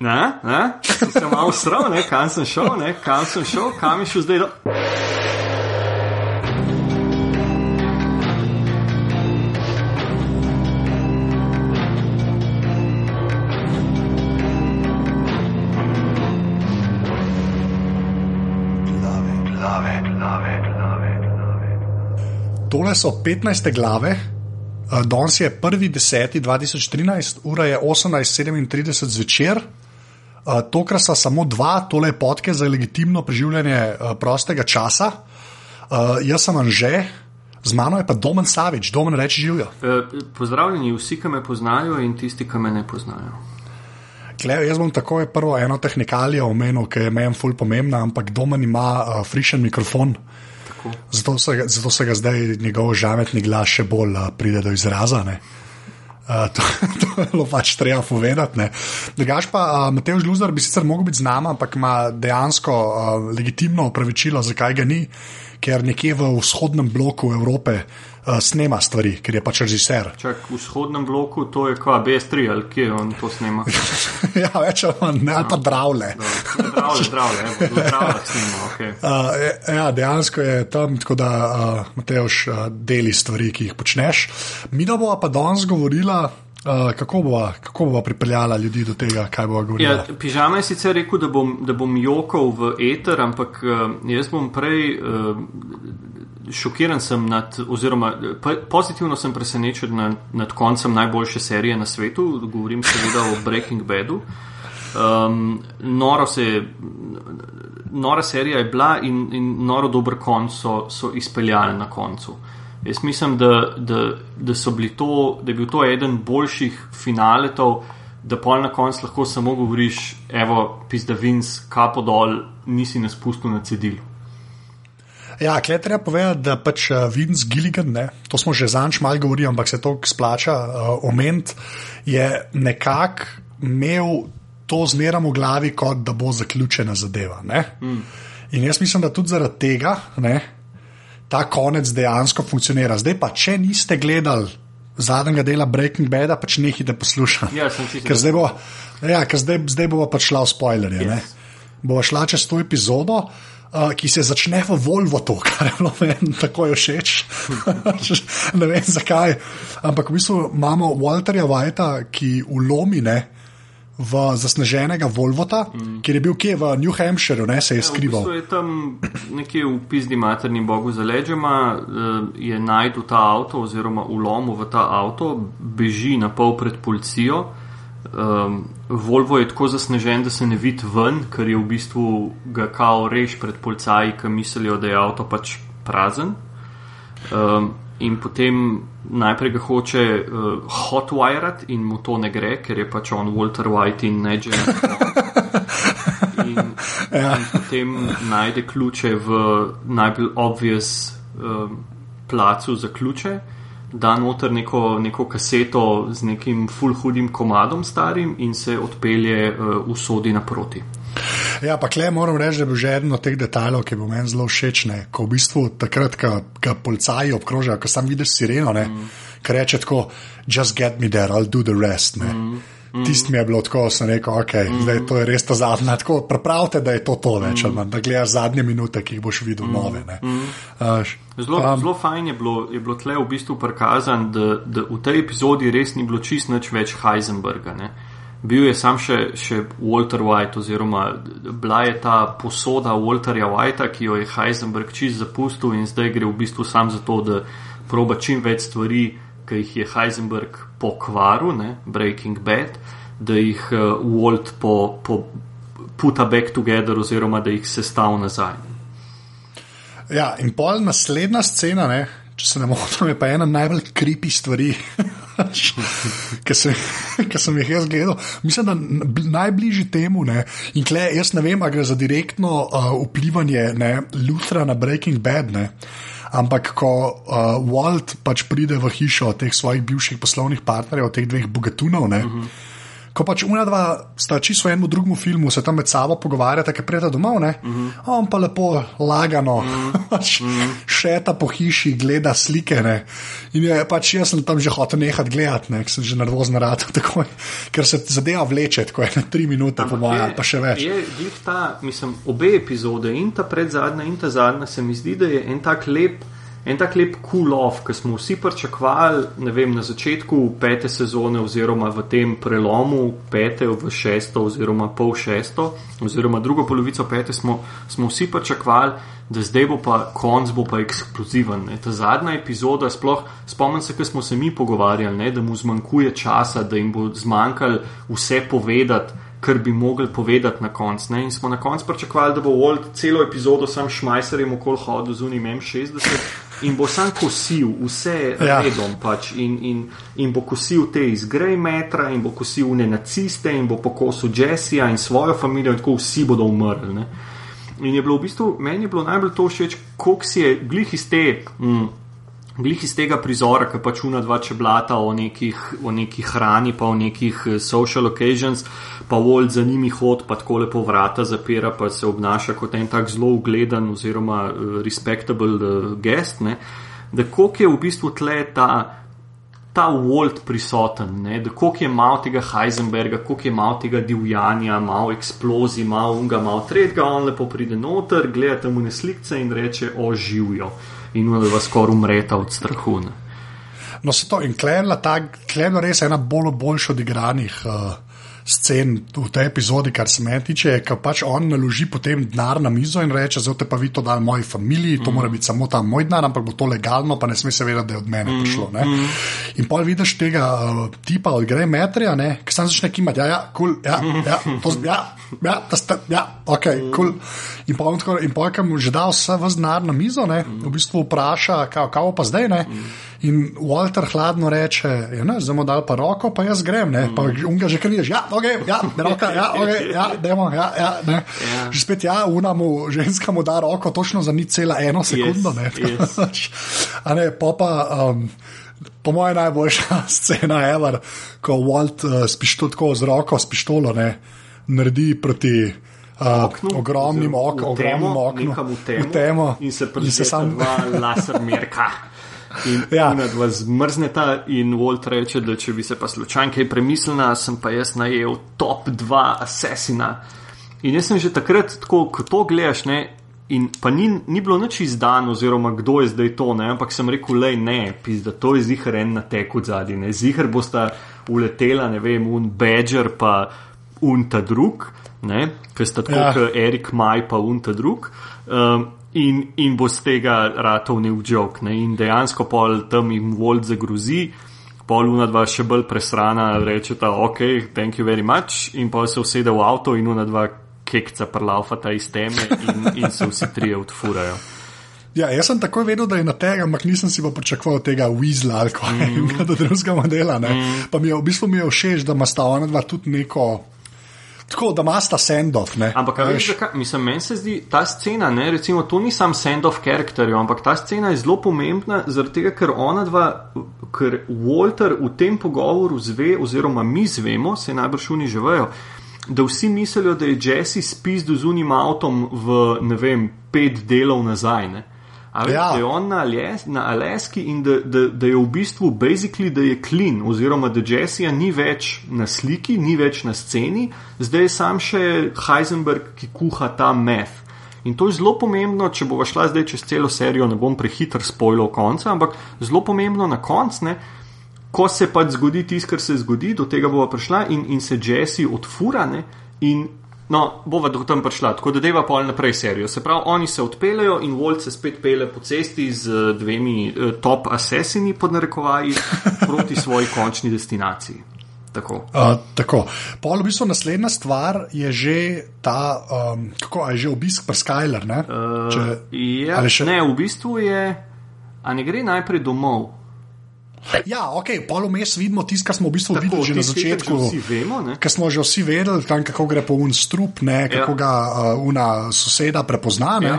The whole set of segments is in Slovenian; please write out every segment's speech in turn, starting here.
Ne, ne, sem malo sral, ne, kam sem šel, ne, kam sem šel, kam je šel zdaj. Do... Tole so 15. glave, uh, danes je 1.10.2013, ura je 18.37 zvečer. Uh, tokrat sta samo dva, tole je podke za legitimno preživljanje uh, prostega časa. Uh, jaz sem Anže, z mano je pa Domen Savič, Domen reči živijo. Pozdravljeni vsi, ki me poznajo in tisti, ki me ne poznajo. Klej, jaz bom takoj prvo eno tehnikalijo omenil, ki je meni ful pomembna, ampak Domen ima uh, frišen mikrofon. Zato se, zato se ga zdaj njegov žametni glas še bolj uh, pride do izraza. Uh, to, to je bilo pač treba povedati. Drugač pa uh, Matej Žluzar bi sicer mogel biti z nami, ampak ima dejansko uh, legitimno opravičilo, zakaj ga ni, ker nekje v vzhodnem bloku Evrope uh, snema stvari, ker je pač režiser. Čak, v vzhodnem bloku to je kot BS3 ali kje on to snema. ja, več manj, ne, ali pa dravle. Zdravlje, zdravlje, zdravlje snema. Okay. Uh, ja, dejansko je tam, tako da uh, Mateoš uh, deli stvari, ki jih počneš. Mi da bova pa danes govorila. Uh, kako bova, kako bova pripeljala ljudi do tega, kaj bova govorila? Ja, pižama je sicer rekel, da bom, da bom jokal v eter, ampak uh, jaz bom prej uh, šokiran sem nad, oziroma pozitivno sem presenečen nad, nad koncem najboljše serije na svetu, govorim seveda o Breaking Badu. Um, noro se je, nora serija je bila in, in noro dober konc so, so izpeljali na koncu. Jaz mislim, da, da, da, to, da je bil to eden boljših finaletov, da pol na koncu lahko samo govoriš, evo, pisa Vince, kapo dol, nisi nas pustil na cedilu. Ja, klej treba povedati, da pač Vince Gilligan, ne, to smo že zanč malo govorili, ampak se to splača uh, omeniti, je nekako imel to zmeram v glavi, kot da bo zaključena zadeva. Mm. In jaz mislim, da tudi zaradi tega. Ne, ta konec dejansko funkcionira. Zdaj pa, če niste gledali zadnjega dela Breaking Bad, pač nehite poslušati. Ja, ker zdaj bo, ja, ker zdaj, zdaj bo pa šla v spoilerje. Yes. Bo šla čez to epizodo. Uh, ki se začne v Volvo, to, kar je bilo meni tako všeč. ne vem zakaj. Ampak v bistvu imamo Walterja Whitea, ki ulomine v zasneženega Volvota, mm. kjer je bil kje v New Hampshireu, ne se je skrival. Ja, v bistvu je tam nekje v pizdi materni bogu za leđema, eh, je najdel ta avto oziroma ulomil v ta avto, beži na pol pred policijo. Um, Volvo je tako zasnežen, da se ne vidi ven, ker je v bistvu ga kao reš pred policaji, ki mislijo, da je avto pač prazen. Um, in potem najprej ga hoče uh, hotwired in mu to ne gre, ker je pač on Walter White in ne že. In, ja. in potem najde ključe v najbolj obvious um, placu za ključe, da noter neko, neko kaseto z nekim full hudim komadom starim in se odpelje uh, v sodi naproti. Ja, pa klej moram reči, da je bil že eden od teh detajlov, ki bo meni zelo všeč. Ne? Ko v bistvu takrat, ko ga policaji obkrožajo, ko sam vidiš sireno, mm. ki reče tako: just get me there, I'll do the rest. Mm. Mm. Tisti mi je bilo tako, sem rekel, ok, mm. zdaj to je res ta zadnja. Tako prepravite, da je to to več, mm. da gledaš zadnje minute, ki jih boš videl mm. nove. Mm. Uh, zelo, um, zelo fajn je bilo, je bilo tle v bistvu prikazan, da, da v tej epizodi res ni bilo čist nič več Heisenberga. Ne? bil je sam še, še Walter White, oziroma bila je ta posoda Walterja Whitea, ki jo je Heisenberg čist zapustil in zdaj gre v bistvu sam za to, da proba čim več stvari, ki jih je Heisenberg pokvaril, ne, Breaking Bad, da jih uh, Walt po, po puta back together, oziroma da jih sestavlja nazaj. Ja, in pol naslednja scena, ne, če se ne motim, je pa ena najbolj kripi stvari, ki sem, sem jih jaz gledal. Mislim, da najbližji temu, ne, in kle, jaz ne vem, ali gre za direktno uh, vplivanje Luthra na Breaking Bad. Ne. Ampak, ko uh, Walt pač pride v hišo teh svojih bivših poslovnih partnerjev, teh dveh bogatunov, ne, uh -huh. Ko pač una dva sta čisto v enem drugem filmu, se tam med sabo pogovarjata, ki pride domov, ne? Mm -hmm. on pa lepo lagano, mm -hmm. šeta po hiši, gleda slike. Ne? In je pač jaz sem tam že hotel nehati gledati, ne? ker sem že nervozen rad, tako, ker se zadeva vleče, tako je na tri minute, po mojem, pa še več. Je, ta, mislim, obe epizode, in ta predzadnja, in ta zadnja, se mi zdi, da je en tak lep en tak lep cool off, ki smo vsi pričakovali, ne vem, na začetku pete sezone, oziroma v tem prelomu pete v šesto, oziroma pol šesto, oziroma drugo polovico pete, smo, smo vsi pričakovali, da zdaj bo pa konc, bo pa eksploziven. Ne. Ta zadnja epizoda, sploh spomnim se, ker smo se mi pogovarjali, ne, da mu zmanjkuje časa, da jim bo zmanjkalo vse povedati. Kar bi mogli povedati na koncu. In smo na koncu pričakovali, da bo Walt celo epizodo sam šmajserjem okoli hodil z unim M60, in bo sam kosil vse ja. redom, pač, in, in, in bo kosil te iz Grey Metra, in bo kosil ne naciste, in bo pokosil Jessija in svojo družino, in tako vsi bodo umrli. Ne. In je bilo v bistvu, meni je bilo najbolj to všeč, koliko si je glih iz te. Mm, Glih iz tega prizora, ki pač una dva čeblata o nekih, o nekih hrani, pa o nekih eh, social occasions, pa Walt za njimi hod, pa tako lepo vrata zapira, pa se obnaša kot en tak zelo ugleden oziroma uh, respectable uh, guest, ne? da koliko je v bistvu tle ta, ta Walt prisoten, ne? da koliko je malo tega Heisenberga, koliko je malo tega divjanja, malo eksplozij, malo unga, malo tretjega, on lepo pride noter, gleda tam v neslikce in reče oživijo in da vas skoraj umreta od strahu. No, se to in klenila, ta klenila res ena bolj boljša odigranih. Uh scen v tej epizodi, kar se meni tiče, ker pač on naloži potem denar na mizo in reče: Zdaj te pa vi to dal moji familiji, to mm. mora biti samo ta moj denar, ampak bo to legalno, pa ne sme se vedeti, da je od mene mm. prišlo. Mm. In pa vidiš tega uh, tipa od Grey Metrija, ki sam začne kimati, ja, ja, kul, cool, ja, ja, to ja, ja, sta, ja, ok, kul. Cool. In pa, in pa, ki mu že dal vse v denar na mizo, ne, v bistvu vpraša, kaj pa zdaj ne. Mm. In Walter hladno reče, ja, ne, zdaj mu dal pa roko, pa jaz grem, ne, pa mm. unga že križeš, ja, ok, ja, roka, ja, ok, ja, demo, ja, ja, ne. Ja. Že spet ja, unamu, ženska mu da roko točno za ni cela eno sekundo, yes, ne. Yes. A ne, pa pa. Um, Po mojem najboljša scena je, ko Walt uh, s, pišto, z roko, s pištolo ne, naredi proti uh, oknu, ogromnim oknom, ogromnim oknom, v temo in se približuje dva laser merka. In ja. da zmrzneta, in Walt reče, da če bi se pa slučajno kaj premislila, sem pa jaz najel top 2 asesina. In jaz sem že takrat, tako, ko to gledaš, ne, in pa ni, ni bilo nič izdano, oziroma kdo je zdaj to, ne, ampak sem rekel, le ne, pizda, to je zihar en na teku zadnji, ne, zihar bosta uletela, ne vem, un Badger pa un ta drug, ne, ker sta tako, ja. Erik Maj pa un ta drug. Um, in, in bo z tega ratov ne vdžok. In dejansko pol tam jim Volt zagrozi, pol una dva še bolj presrana, reče ta ok, thank you very much, in pa se usede v avto in una dva kekca prlaufata iz teme in, in se vsi trije odfurajo. Ja, jaz sem takoj vedel, da je na tega, ampak nisem si pa pričakoval tega Weasla ali kaj mm. drugega modela. Mm. Pa mi je v bistvu mi je všeč, da ima sta ona dva tudi neko Tako da ima sta send-off. Ampak, kaj veš, zakaj? Mislim, meni se zdi ta scena, ne, recimo, to ni sam send-off karakterjev, ampak ta scena je zelo pomembna, zaradi tega, ker ona dva, ker Walter v tem pogovoru zve, oziroma mi zvemo, se najbrž oni že vejo, da vsi mislijo, da je Jesse spizdu z unim avtom v, ne vem, pet delov nazaj. Ne. Ali ja. je on na, Ales, na Aleski in da, da, da je v bistvu basically, da je clean, oziroma da Jessija ni več na sliki, ni več na sceni, zdaj je sam še Heisenberg, ki kuha ta meth. In to je zelo pomembno, če bo šla zdaj čez celo serijo, ne bom prehiter spojil konca, ampak zelo pomembno na koncu, ko se pač zgodi tisto, kar se zgodi, do tega bo prišla in, in se Jessi odfurane in No, bova do tam prišla, tako da deva pol naprej serijo. Se pravi, oni se odpeljejo in Volt se spet pele po cesti z eh, dvemi eh, top asesini pod narekovaji proti svoji končni destinaciji. Tako. Uh, tako. Pol, v bistvu, naslednja stvar je že ta, um, kako je že obisk pri Skyler. Ne, uh, Če, ja, še... ne, v bistvu je, a ne gre najprej domov. Ja, ok, polomes vidimo tisto, kar smo v bistvu Tako, videli že na začetku. Ker smo že vsi vedeli, tam, kako gre po un strup, ne, kako ja. ga uh, una soseda prepozna. Ja.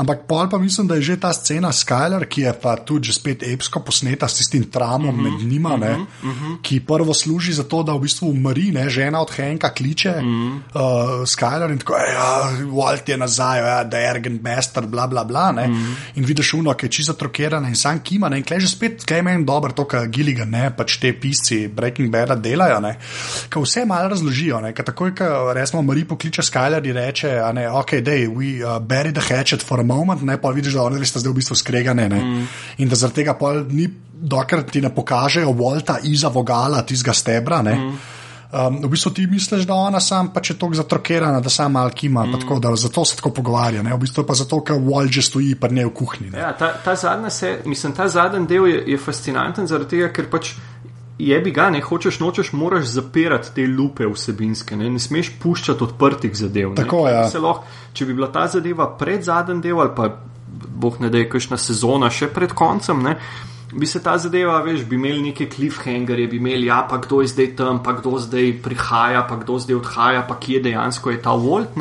Ampak pol pa mislim, da je že ta scena Skyler, ki je pa tudi spet epsko posneta s tistim tramom uh -huh, med njima, uh -huh, uh -huh. ki prvo služi za to, da v bistvu umri, ne? žena od Henka kliče uh -huh. uh, Skyler in tako, ja, Walt je nazaj, ja, da je Ergen Bester, bla bla bla. Uh -huh. In vidiš uno, ki je čisto trokirana in sam kima. Ne? In klej že spet, klej meni dobro to, kar Gilligan, ne pač te pisci Breaking Bad delajo, ki vse malo razložijo. Ker takoj, ko resmo Mari pokliče Skyler in reče, ne, ok, dej, we uh, bury the hatchet for a moment, ne pa vidiš, da oni sta zdaj v bistvu skregane. Mm. In da zaradi tega pol ni, dokler ti ne pokažejo volta iza vogala, tistega stebra. Mm. Um, v bistvu ti misliš, da ona sam pač je tako zatrokirana, da sama alkima, mm. tako, da zato se tako pogovarja. Ne? V bistvu pa zato, ker Walt že stoji pa ne v kuhinji. Ja, ta, ta, se, mislim, ta zadnji del je, je fascinanten zaradi tega, ker pač je bi ga, ne hočeš, nočeš, moraš zapirati te lupe vsebinske, ne, ne smeš puščati odprtih zadev. Tako, ja. lahko, če bi bila ta zadeva pred zadnjim delom ali pa boh ne da je kakšna sezona še pred koncem. Ne, Bi se ta zadeva, veš, bi imeli neke cliffhangerje, bi imeli, ja, pa kdo je zdaj tam, pa kdo zdaj prihaja, pa kdo zdaj odhaja, pa kje dejansko je ta Volt.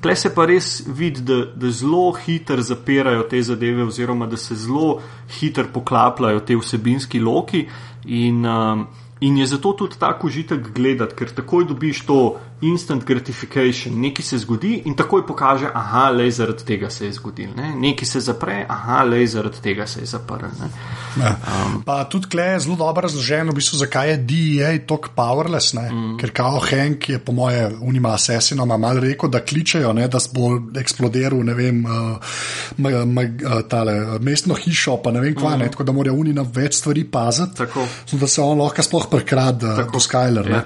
Tle se pa res vidi, da, da zelo hitro zapirajo te zadeve, oziroma da se zelo hitro poklapljajo te vsebinski loki. In, um, in je zato tudi tako užitek gledati, ker takoj dobiš to instant gratification, nekaj se zgodi in takoj pokaže, aha, le zaradi tega se je zgodil. Ne? Nekaj se zapre, aha, le zaradi tega se je zaprl. Ja. Um, pa tudi tle je zelo dobro razloženo, v bistvu, zakaj je DEA tako powerless. Mm. Ker kao Hank je, po moje, unima asesinoma mal rekel, da kličejo, ne, da bo eksplodiral, ne vem, uh, ma, ma, uh, tale mestno hišo, pa ne vem kva, mm. ne, tako da morajo unina več stvari paziti, da se on lahko sploh prekrad uh, do Skyler. Ja.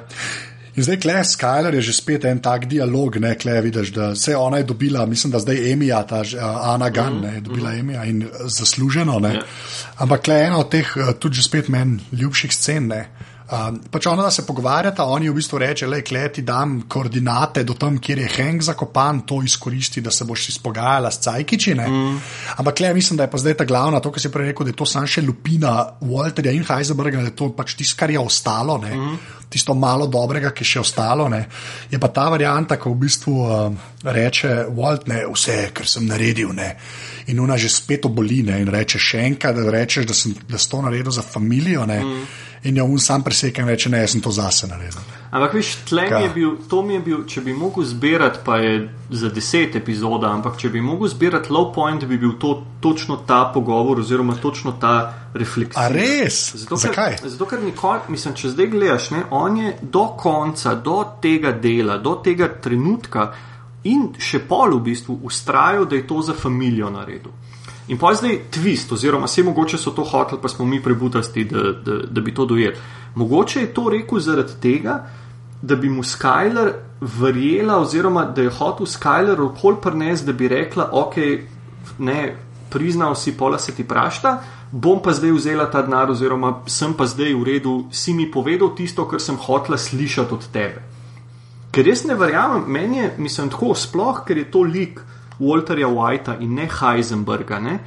In zdaj, Klej Skyler je že spet en tak dialog, ne, Klej, vidiš, da se ona je dobila, mislim, da zdaj Emija, ta uh, Ana Gunn, ne, je dobila mm. Emija in zasluženo, ne. Yeah. Ja. Ampak Klej je ena od teh, uh, tudi že spet meni ljubših scen, ne. Um, pač ona, da se pogovarjata, oni v bistvu reče, le, klej ti dam koordinate do tam, kjer je Henk zakopan, to izkoristi, da se boš izpogajala s Cajkiči. Mm. Ampak klej, mislim, da je pa zdaj ta glavna, to, kar si prej rekel, da je to samo še lupina Walterja in Heisenberga, da je to pač tisto, kar je ostalo. Mm tisto malo dobrega, ki je še ostalo. Ne. Je pa ta varianta, ko v bistvu uh, reče Walt, ne, vse, kar sem naredil. Ne. In ona že spet oboli ne, in reče še enkrat, da rečeš, da sem da to naredil za družino. Mm. In je on sam presekal in reče, ne, jaz sem to zase naredil. Ampak, veš, tlem je bil, to mi je bil, če bi mogel zbirati, pa je za deset epizod, ampak če bi mogel zbirati low point, bi bil to točno ta pogovor oziroma točno ta refleksija. A res? Zato, Zakaj? Ker, zato, ker nikoli, mislim, če zdaj gledaš, ne, on je do konca, do tega dela, do tega trenutka in še pol v bistvu ustrajal, da je to za familijo naredil. In pa zdaj twist, oziroma vse mogoče so to hoteli, pa smo mi prebudasti, da, da, da bi to dojeli. Mogoče je to rekel zaradi tega, da bi mu Skyler verjela, oziroma da je hotel Skyler okol prnes, da bi rekla, ok, ne, priznal si, pola se ti prašta, bom pa zdaj vzela ta denar, oziroma sem pa zdaj v redu, si mi povedal tisto, kar sem hotela slišati od tebe. Ker res ne verjamem, meni je, mislim, tako sploh, ker je to lik. Walterja Whitea in ne Heisenberga. Ne,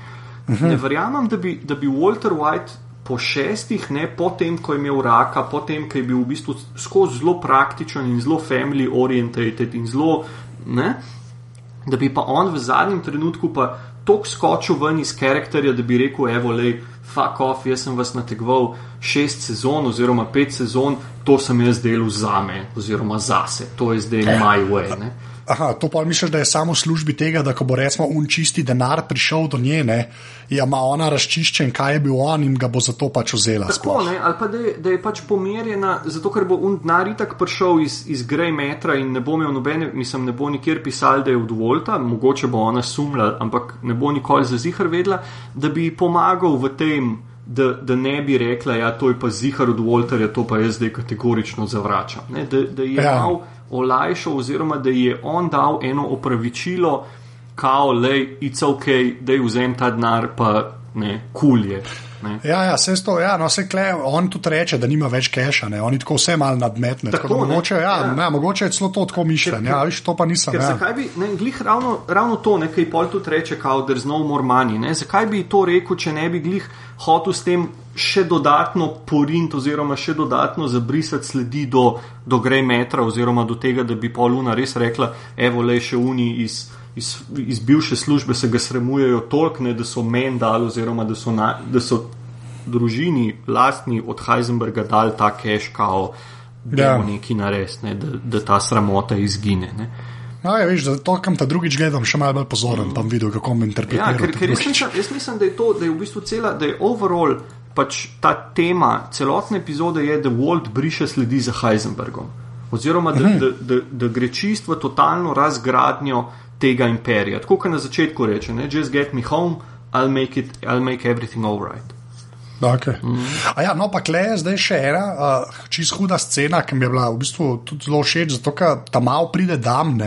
uh -huh. ne verjamem, da bi, da bi Walter White po šestih, ne potem, ko je imel raka, potem, ko je bil v bistvu skozi zelo praktičen in zelo family oriented in zelo. Ne, da bi pa on v zadnjem trenutku pa tako skočil ven iz karakterja, da bi rekel: Evo, le, fuck off, jaz sem vas nategoval šest sezon oziroma pet sezon, to sem jaz delal za me oziroma zase, to je zdaj moj way. Ne. Aha, to pa misliš, da je samo v službi tega, da ko bo recimo un čisti denar prišel do nje, ne, ja, ima ona razčiščen, kaj je bil on in ga bo zato pač vzela. Tako, ne, ali pa da je, da je pač pomerjena, zato ker bo un denar itak prišel iz, iz Grey metra in ne bo imel nobene, mislim, ne bo nikjer pisal, da je od Volta, mogoče bo ona sumla, ampak ne bo nikoli za zihar vedla, da bi pomagal v tem. Da, da ne bi rekla, da ja, je to pa zihar od Walterja, to pa jaz zdaj kategorično zavračam. Ne, da, da je ja. mal olajšal, oziroma da je on dal eno opravičilo, kao, je vse ok, da je vzem ta denar, pa ne, kulje. Ne. Ja, ja, se to, ja, no, se kle, on tudi reče, da nima več keša, ne. oni tako vse malo nadmetne. Tako, tako, mogoče, ja, ja. Ne, mogoče je celo to tako mišljeno, ja, viš, to pa nisem. Ja. Zakaj bi, ne, glih ravno, ravno to, nekaj pol tudi reče, kao, da je znov mormani, ne, zakaj bi to rekel, če ne bi glih hotel s tem še dodatno porint oziroma še dodatno zabrisati sledi do, do grej metra oziroma do tega, da bi poluna res rekla, evo le še uni iz iz, iz bivše službe se ga sramujejo toliko, ne, da so meni dali, oziroma da so, na, da so družini, lastni od Heisenberga dali ta cache, kao, da Ja. ja. neki nares, ne, da, da ta sramota izgine. Ne. No, ja, veš, zato kam ta drugič gledam, še malo bolj pozoren, pa bom videl, kako bom Ja, interpretiral. ker, ker jaz, mislim, jaz mislim, da je to, da je v bistvu cela, da je overall pač ta tema, celotne epizode je, da Walt briše sledi za Heisenbergom. Oziroma, da, da, da, da gre čisto v totalno razgradnjo tega imperija. Tako kot na začetku reče, ne, just get me home, I'll make, it, I'll make everything alright. Okay. Mm. Ja, no, pa kle je zdaj še ena uh, čist huda scena, ki mi je bila v bistvu tudi zelo všeč, zato ker tam malo pride dam.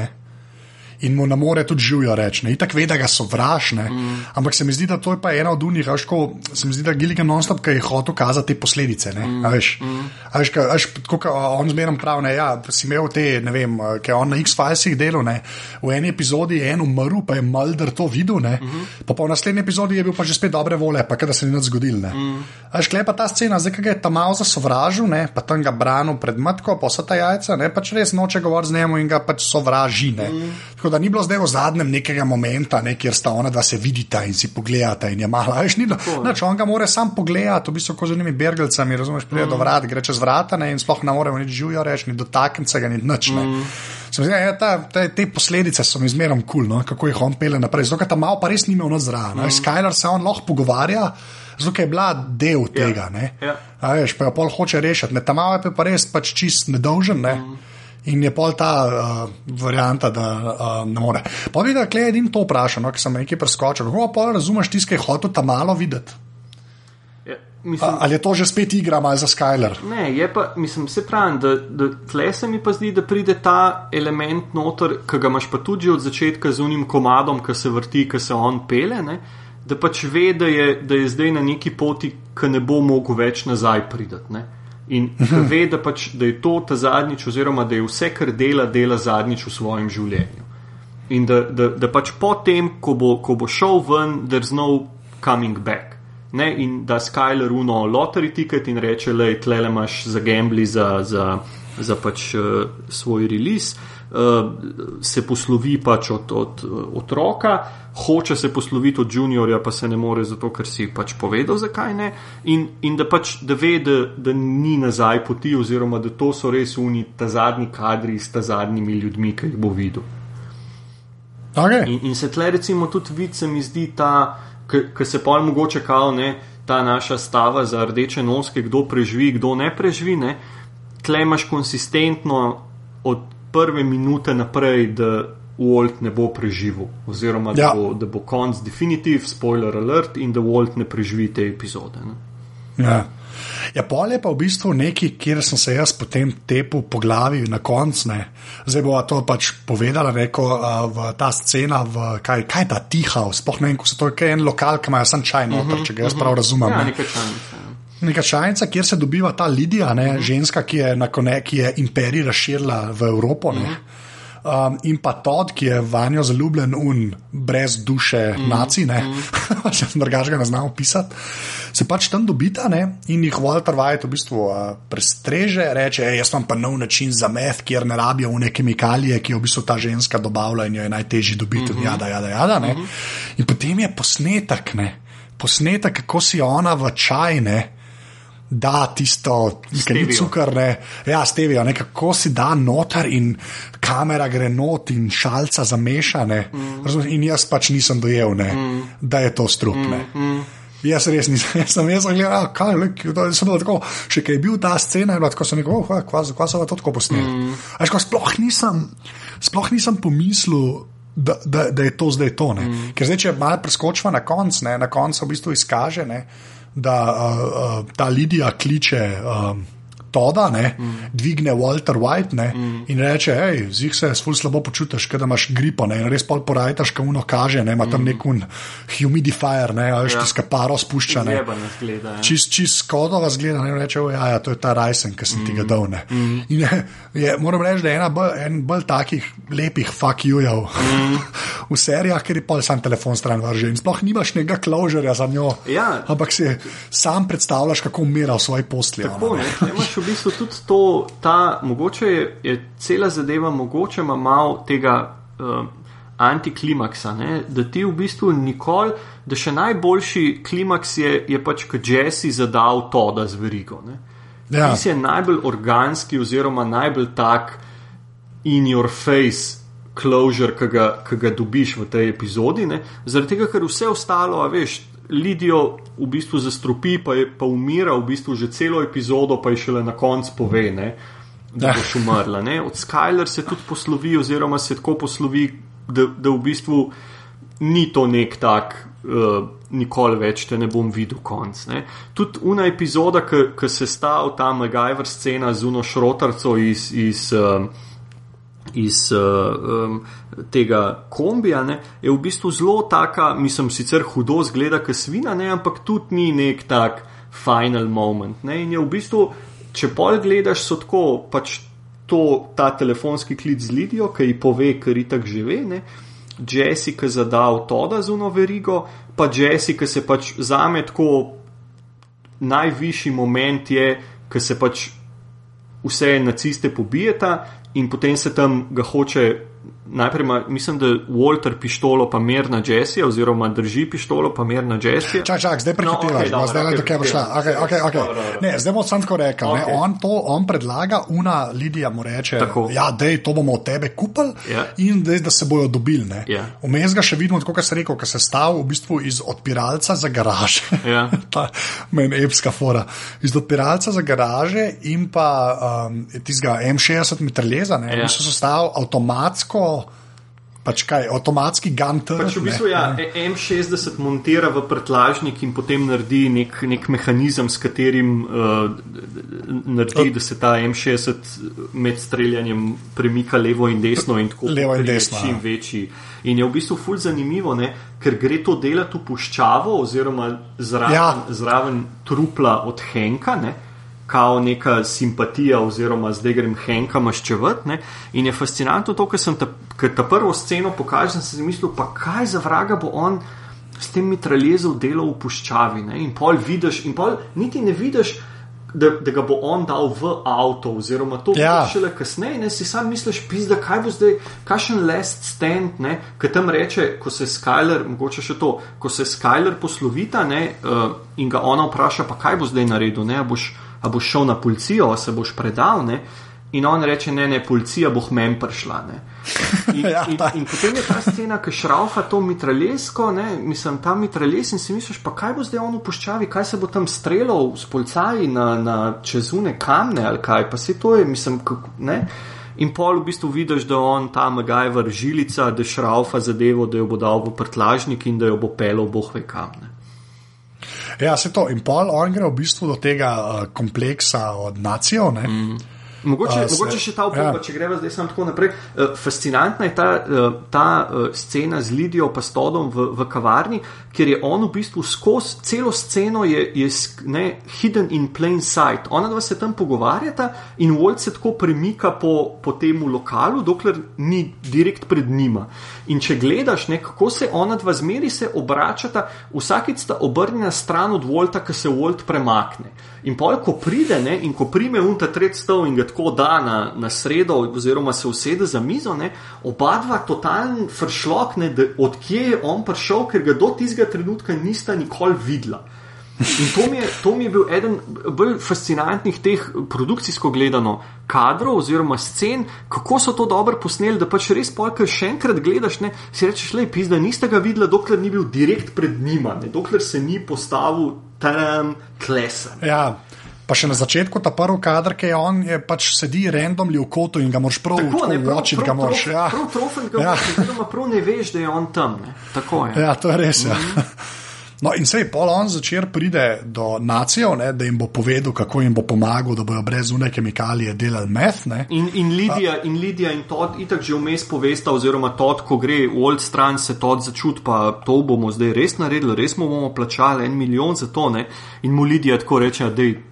In mu ne more tudi živijo reči, ne, itak ve, da ga sovražne. Mm. Ampak se mi zdi, da to je pa ena od unih, veš, ko se mi zdi, da Gilligan non-stop, ki je hotel kazati te posledice. Ne, mm. a veš, mm. a veš, ka, a veš tako, ka, on zmeraj pravi, ja, si imel te, ne vem, ki je on na X-Filesih delal, ne, v eni epizodi je en umrl, pa je Mulder to videl, ne, mm -hmm. pa, pa v naslednji epizodi je bil pa že spet dobre vole, pa kada se ni nič zgodil. Ne. Mm. A veš, klepa ta scena, zdaj, ga je tam malo zasovražil, ne, pa tam ga branil pred matko, pa vsa ta jajca, ne, pač res noče govoriti z njim in ga pač sovraži. Ne. Mm. Tako da ni bilo zdaj v zadnjem nekega momenta, ne, kjer sta ona dva se vidita in si pogledata in je mala. Veš, ni, nač, on ga more sam pogledati, v bistvu kot z unimi bergelcami, razumeš, pride mm. do vrat, gre čez vrata ne, in sploh ne more nič živijo reči, ni dotakniti ga, ni nič. Mm. Se mi Zdi, ja, ta, ta, te posledice so mi zmerom kul, cool, no, kako jih on pele naprej. Zato, ker tam malo pa res ni imel nazraven. Mm. Skyler se on lahko pogovarja, zato je bila del tega. Ne. Ja. A veš, pa jo pol hoče rešiti. Ne, tam je pa res pač čist nedolžen. Ne. Mm. In je pol ta uh, varianta, da uh, ne more. Pa vidi, da je edin to vprašal, no, ki sem nekaj preskočil. Kako pa razumeš je hotel tam malo videti? Ja, mislim, A, ali je to že spet igra malo za Skyler? Ne, je pa, mislim, se pravi, da, da tle se mi pa zdi, da pride ta element noter, ki ga imaš pa tudi od začetka z unim komadom, ki se vrti, ki se on pele, ne, da pač ve, da je, da je zdaj na neki poti, ki ne bo mogel več nazaj pridati. In ki ve, da, pač, da je to ta zadnjič, oziroma da je vse, kar dela, dela zadnjič v svojem življenju. In da, da, da pač potem, ko bo, ko bo šel ven, there's no coming back. Ne, in da Skyler uno lottery ticket in reče, je tle imaš za gambli za, za, za pač uh, svoj release, se poslovi pač od, od otroka, hoče se posloviti od juniorja, pa se ne more, zato ker si pač povedal, zakaj ne. In, in da pač da ve, da, da ni nazaj poti, oziroma da to so res uni ta zadnji kadri s ta zadnjimi ljudmi, ki jih bo videl. Okay. In, in se tle recimo tudi vidi, se mi zdi ta, ki se pa mogoče kao, ne, ta naša stava za rdeče noske, kdo preživi, kdo ne preživi, ne, tle imaš konsistentno od prve minute naprej, da Walt ne bo preživel, oziroma da, Ja. bo, da bo konc definitiv, spoiler alert, in da Walt ne preživi te epizode. Ne. Ja. Ja, pol je pa v bistvu neki, kjer sem se jaz potem tepel po glavi na koncu. Zdaj bo to pač povedala, rekel, uh, ta scena, v, kaj, kaj je ta tiha, sploh ne vem, ko se to je en lokal, ki ima sam čaj noter, če ga jaz prav razumem. Ja, ne. nekaj časa. Neka čajnica, kjer se dobiva ta Lidija, ne, uh -huh. ženska, ki je, na kone, ki je imperij razširila v Evropo. Ne. Um, in pa Todd, ki je vanjo zaljubljen, un brez duše, mm. naci, ne, mm. če sem drugačnega ne znal pisati, se pač tam dobita ne, in jih Walter White v bistvu uh, prestreže, reče: "Ej, Jaz imam pa nov način za meth, kjer ne rabijo une kemikalije, ki jo v bistvu ta ženska dobavlja in jo je najtežje dobiti, mm -hmm. jada, jada, jada. Mm -hmm. In potem je posnetek, ne, posnetek, kako si ona v čaj, ne, da tisto, ki ni Stevio. cukor, ne, ja, stevijo, ne, kako si da noter in kamera gre not in šalca zamešane. Mm. In jaz pač nisem dojel, ne, mm. da je to strup. Mm. Mm. Jaz res nisem, jaz sem jaz gledal, kaj je bilo, sem bil tako, še kaj je bil ta scena, je bilo tako, sem rekel, oh, kva, kva so to tako posneli. Mm. Ko sploh nisem, sploh nisem pomislil, da, da, da je to zdaj to. Mm. Ker zdaj, če malo preskočiva na konc, ne, na koncu v bistvu izkaže, ne, da uh, uh, ta Lidija kliče. Um, Toda, ne, mm. dvigne Walter White ne, mm. in reče: hej, zih se ful slabo počutiš, ker imaš gripo. Ne, in res pol porajtaš, ko uno kaže, ne, ima tam mm. nek un humidifier, ne, ali ja. tiska paro spušča. Ne, zgleda. Ja. čist, čist skodova zgleda, ne reče: "O, ja, ja, to je ta rajsen, ki sem mm. ti ga dal. Ne. Mm. In je, je, moram reči, da je ena bolj, en bolj takih lepih fuck you-jev mm. v serijah, ker je pol sam telefon stran vrže in sploh nimaš nekega kložerja za njo. Ja. Ampak si sam predstavljaš, kako umira v svoji posli. Tako, ona, ne, ne, imaš v bistvu tudi to, ta, mogoče je, je cela zadeva, mogoče ima malo tega, uh, antiklimaksa, ne? da ti v bistvu nikoli, da še najboljši klimaks je, je pač, ko Jesse zadal to, da zverigo. Ja. Ti si najbolj organski, oziroma najbolj tak in your face. Closure, ki ga, ki ga dobiš v tej epizodi, ne? zaradi tega, ker vse ostalo, a veš, Lidijo v bistvu zastrupi, pa, je, pa umira v bistvu že celo epizodo, pa je šele na koncu pove, ne, da boš umrla. Ne? Od Skyler se tudi poslovi, oziroma se tako poslovi, da, da v bistvu ni to nek tak, uh, nikoli več te ne bom videl konc. Ne? Tudi una epizoda, ki se sta v ta MacGyver scena z uno šrotarco iz. iz uh, Iz uh, um, tega kombija ne, je v bistvu zelo taka, mislim, sicer hudo zgleda, kot svina, ne, ampak tudi ni nek tak final moment. Ne, in je v bistvu, če pol gledaš, so tako pač to, ta telefonski klic z Lidijo, ki ji pove, ker ji tako žive. Ne, Jessica zadal to, da zuno verigo, pa Jessica se pač zame tako najvišji moment je, ko se pač vse naciste pobijeta in potem se tam ga hoče najprej, ma, mislim, da Walter pištolo pa mer na Jesse, oziroma drži pištolo pa mer na Jesse. Čak, čak, zdaj prehitivaš, no, okay, zdaj le do kje bo šla. Okay, okay, okay. Dobro, dobro. Ne, zdaj bom sam tako rekel. Okay. On, to, on predlaga, una Lidija mu reče, tako. ja, dej, to bomo od tebe kupili yeah. Ja. in dej, da se bojo dobili. Yeah. Ja. Vmes ga še vidimo, kot se rekel, ker se stav v bistvu iz odpiralca za garaže. Yeah. Ja. Ta meni epska fora. Iz odpiralca za garaže in pa um, tistega M60 mitraljeza, ne, yeah. so se stav avtomatsko pač kaj, avtomatski gunter. Pač v bistvu, ja, M60 montira v prtlažnik in potem naredi nek, nek mehanizem, s katerim uh, naredi, da se ta M60 med streljanjem premika levo in desno in tako. Levo in desno. Čim ja. večji. In je v bistvu fulj zanimivo, ne, ker gre to delati v puščavo oziroma zraven, ja. zraven trupla od Henka. Ne, kao neka simpatija, oziroma zdaj grem Henka maščevati. In je fascinantno to, ker sem ta, ta prvo sceno pokazal, sem si mislil, pa kaj za vraga bo on s tem mitraljezom delal v puščavi. Ne? In pol vidiš, in pol niti ne vidiš. Da, da ga bo on dal v avto, oziroma to ja. šele kasneje, ne si sam misliš, pizda, kaj bo zdaj, kakšen last stand, ki tam reče, ko se Skyler, mogoče še to, ko se Skyler poslovita ne, uh, in ga ona vpraša, pa kaj bo zdaj naredil, ne, boš a boš šel na policijo, a se boš predal. Ne? In on reče, ne, ne, policija bo hmen prišla. In, ja, in, in potem je ta scena, ki šraufa to mitraljesko, mislim, ta mitraljes in si misliš, pa kaj bo zdaj on upoščavi, kaj se bo tam streljal s policaji na, na čezune kamne ali kaj, pa se to je, mislim, kako, ne. In pol v bistvu vidiš, da on ta MacGyver žilica, da šraufa zadevo, da jo bo dal v prtlažnik in da jo bo pelil boh ve kamne. Ja, se to. In pol on gre v bistvu do tega uh, kompleksa od nacijo. Mm. Mogoče, uh, se, mogoče še ta opoba, ja. če gremo zdaj samo tako naprej. Uh, fascinantna je ta, uh, ta uh, scena z Lidijo pa Stodom v, v kavarni, ker je on v bistvu skozi celo sceno je, je ne, hidden in plain sight. Ona dva se tam pogovarjata in Walt se tako premika po, po tem lokalu, dokler ni direkt pred njima. In če gledaš, ne, kako se ona dva zmeri se obračata, vsakič sta obrnjena stran od Volta, ki se Volt premakne. In pol, ko pride ne, in ko prime unta tret stol in ga tako da na, na sredo, oziroma se usede za mizo, ne, oba dva totalen fršlok, ne, odkje je on prišel, ker ga do tistega trenutka nista nikoli videla. In to mi, je, to mi je bil eden bolj fascinantnih teh produkcijsko gledano kadrov oziroma scen, kako so to dobro posneli, da pač res pojka še enkrat gledaš, ne, si rečeš, le pis, da niste ga videla, dokler ni bil direkt pred njima, ne, dokler se ni postavil tam klesen. Ja. Pa še na začetku ta prvi kader, ki je on, je pač sedi randomly v kotu in ga moraš prav uočiti. Prav, prav, ja. prav trofen ga moraš, ja. prav ne veš, da je on tam. Ne. Tako je. Ja, to je res. Mm -hmm. ja. No, in sej pol on začer pride do nacijo, ne, da jim bo povedal, kako jim bo pomagal, da bodo brez une kemikalije delali meth. In, in Lidija in, Lidija in Todd itak že vmes povesta, oziroma Todd, ko gre v old stran, se Todd začut, pa to bomo zdaj res naredili, res bomo plačali en milijon za to. Ne. In mu Lidija tako reče, da je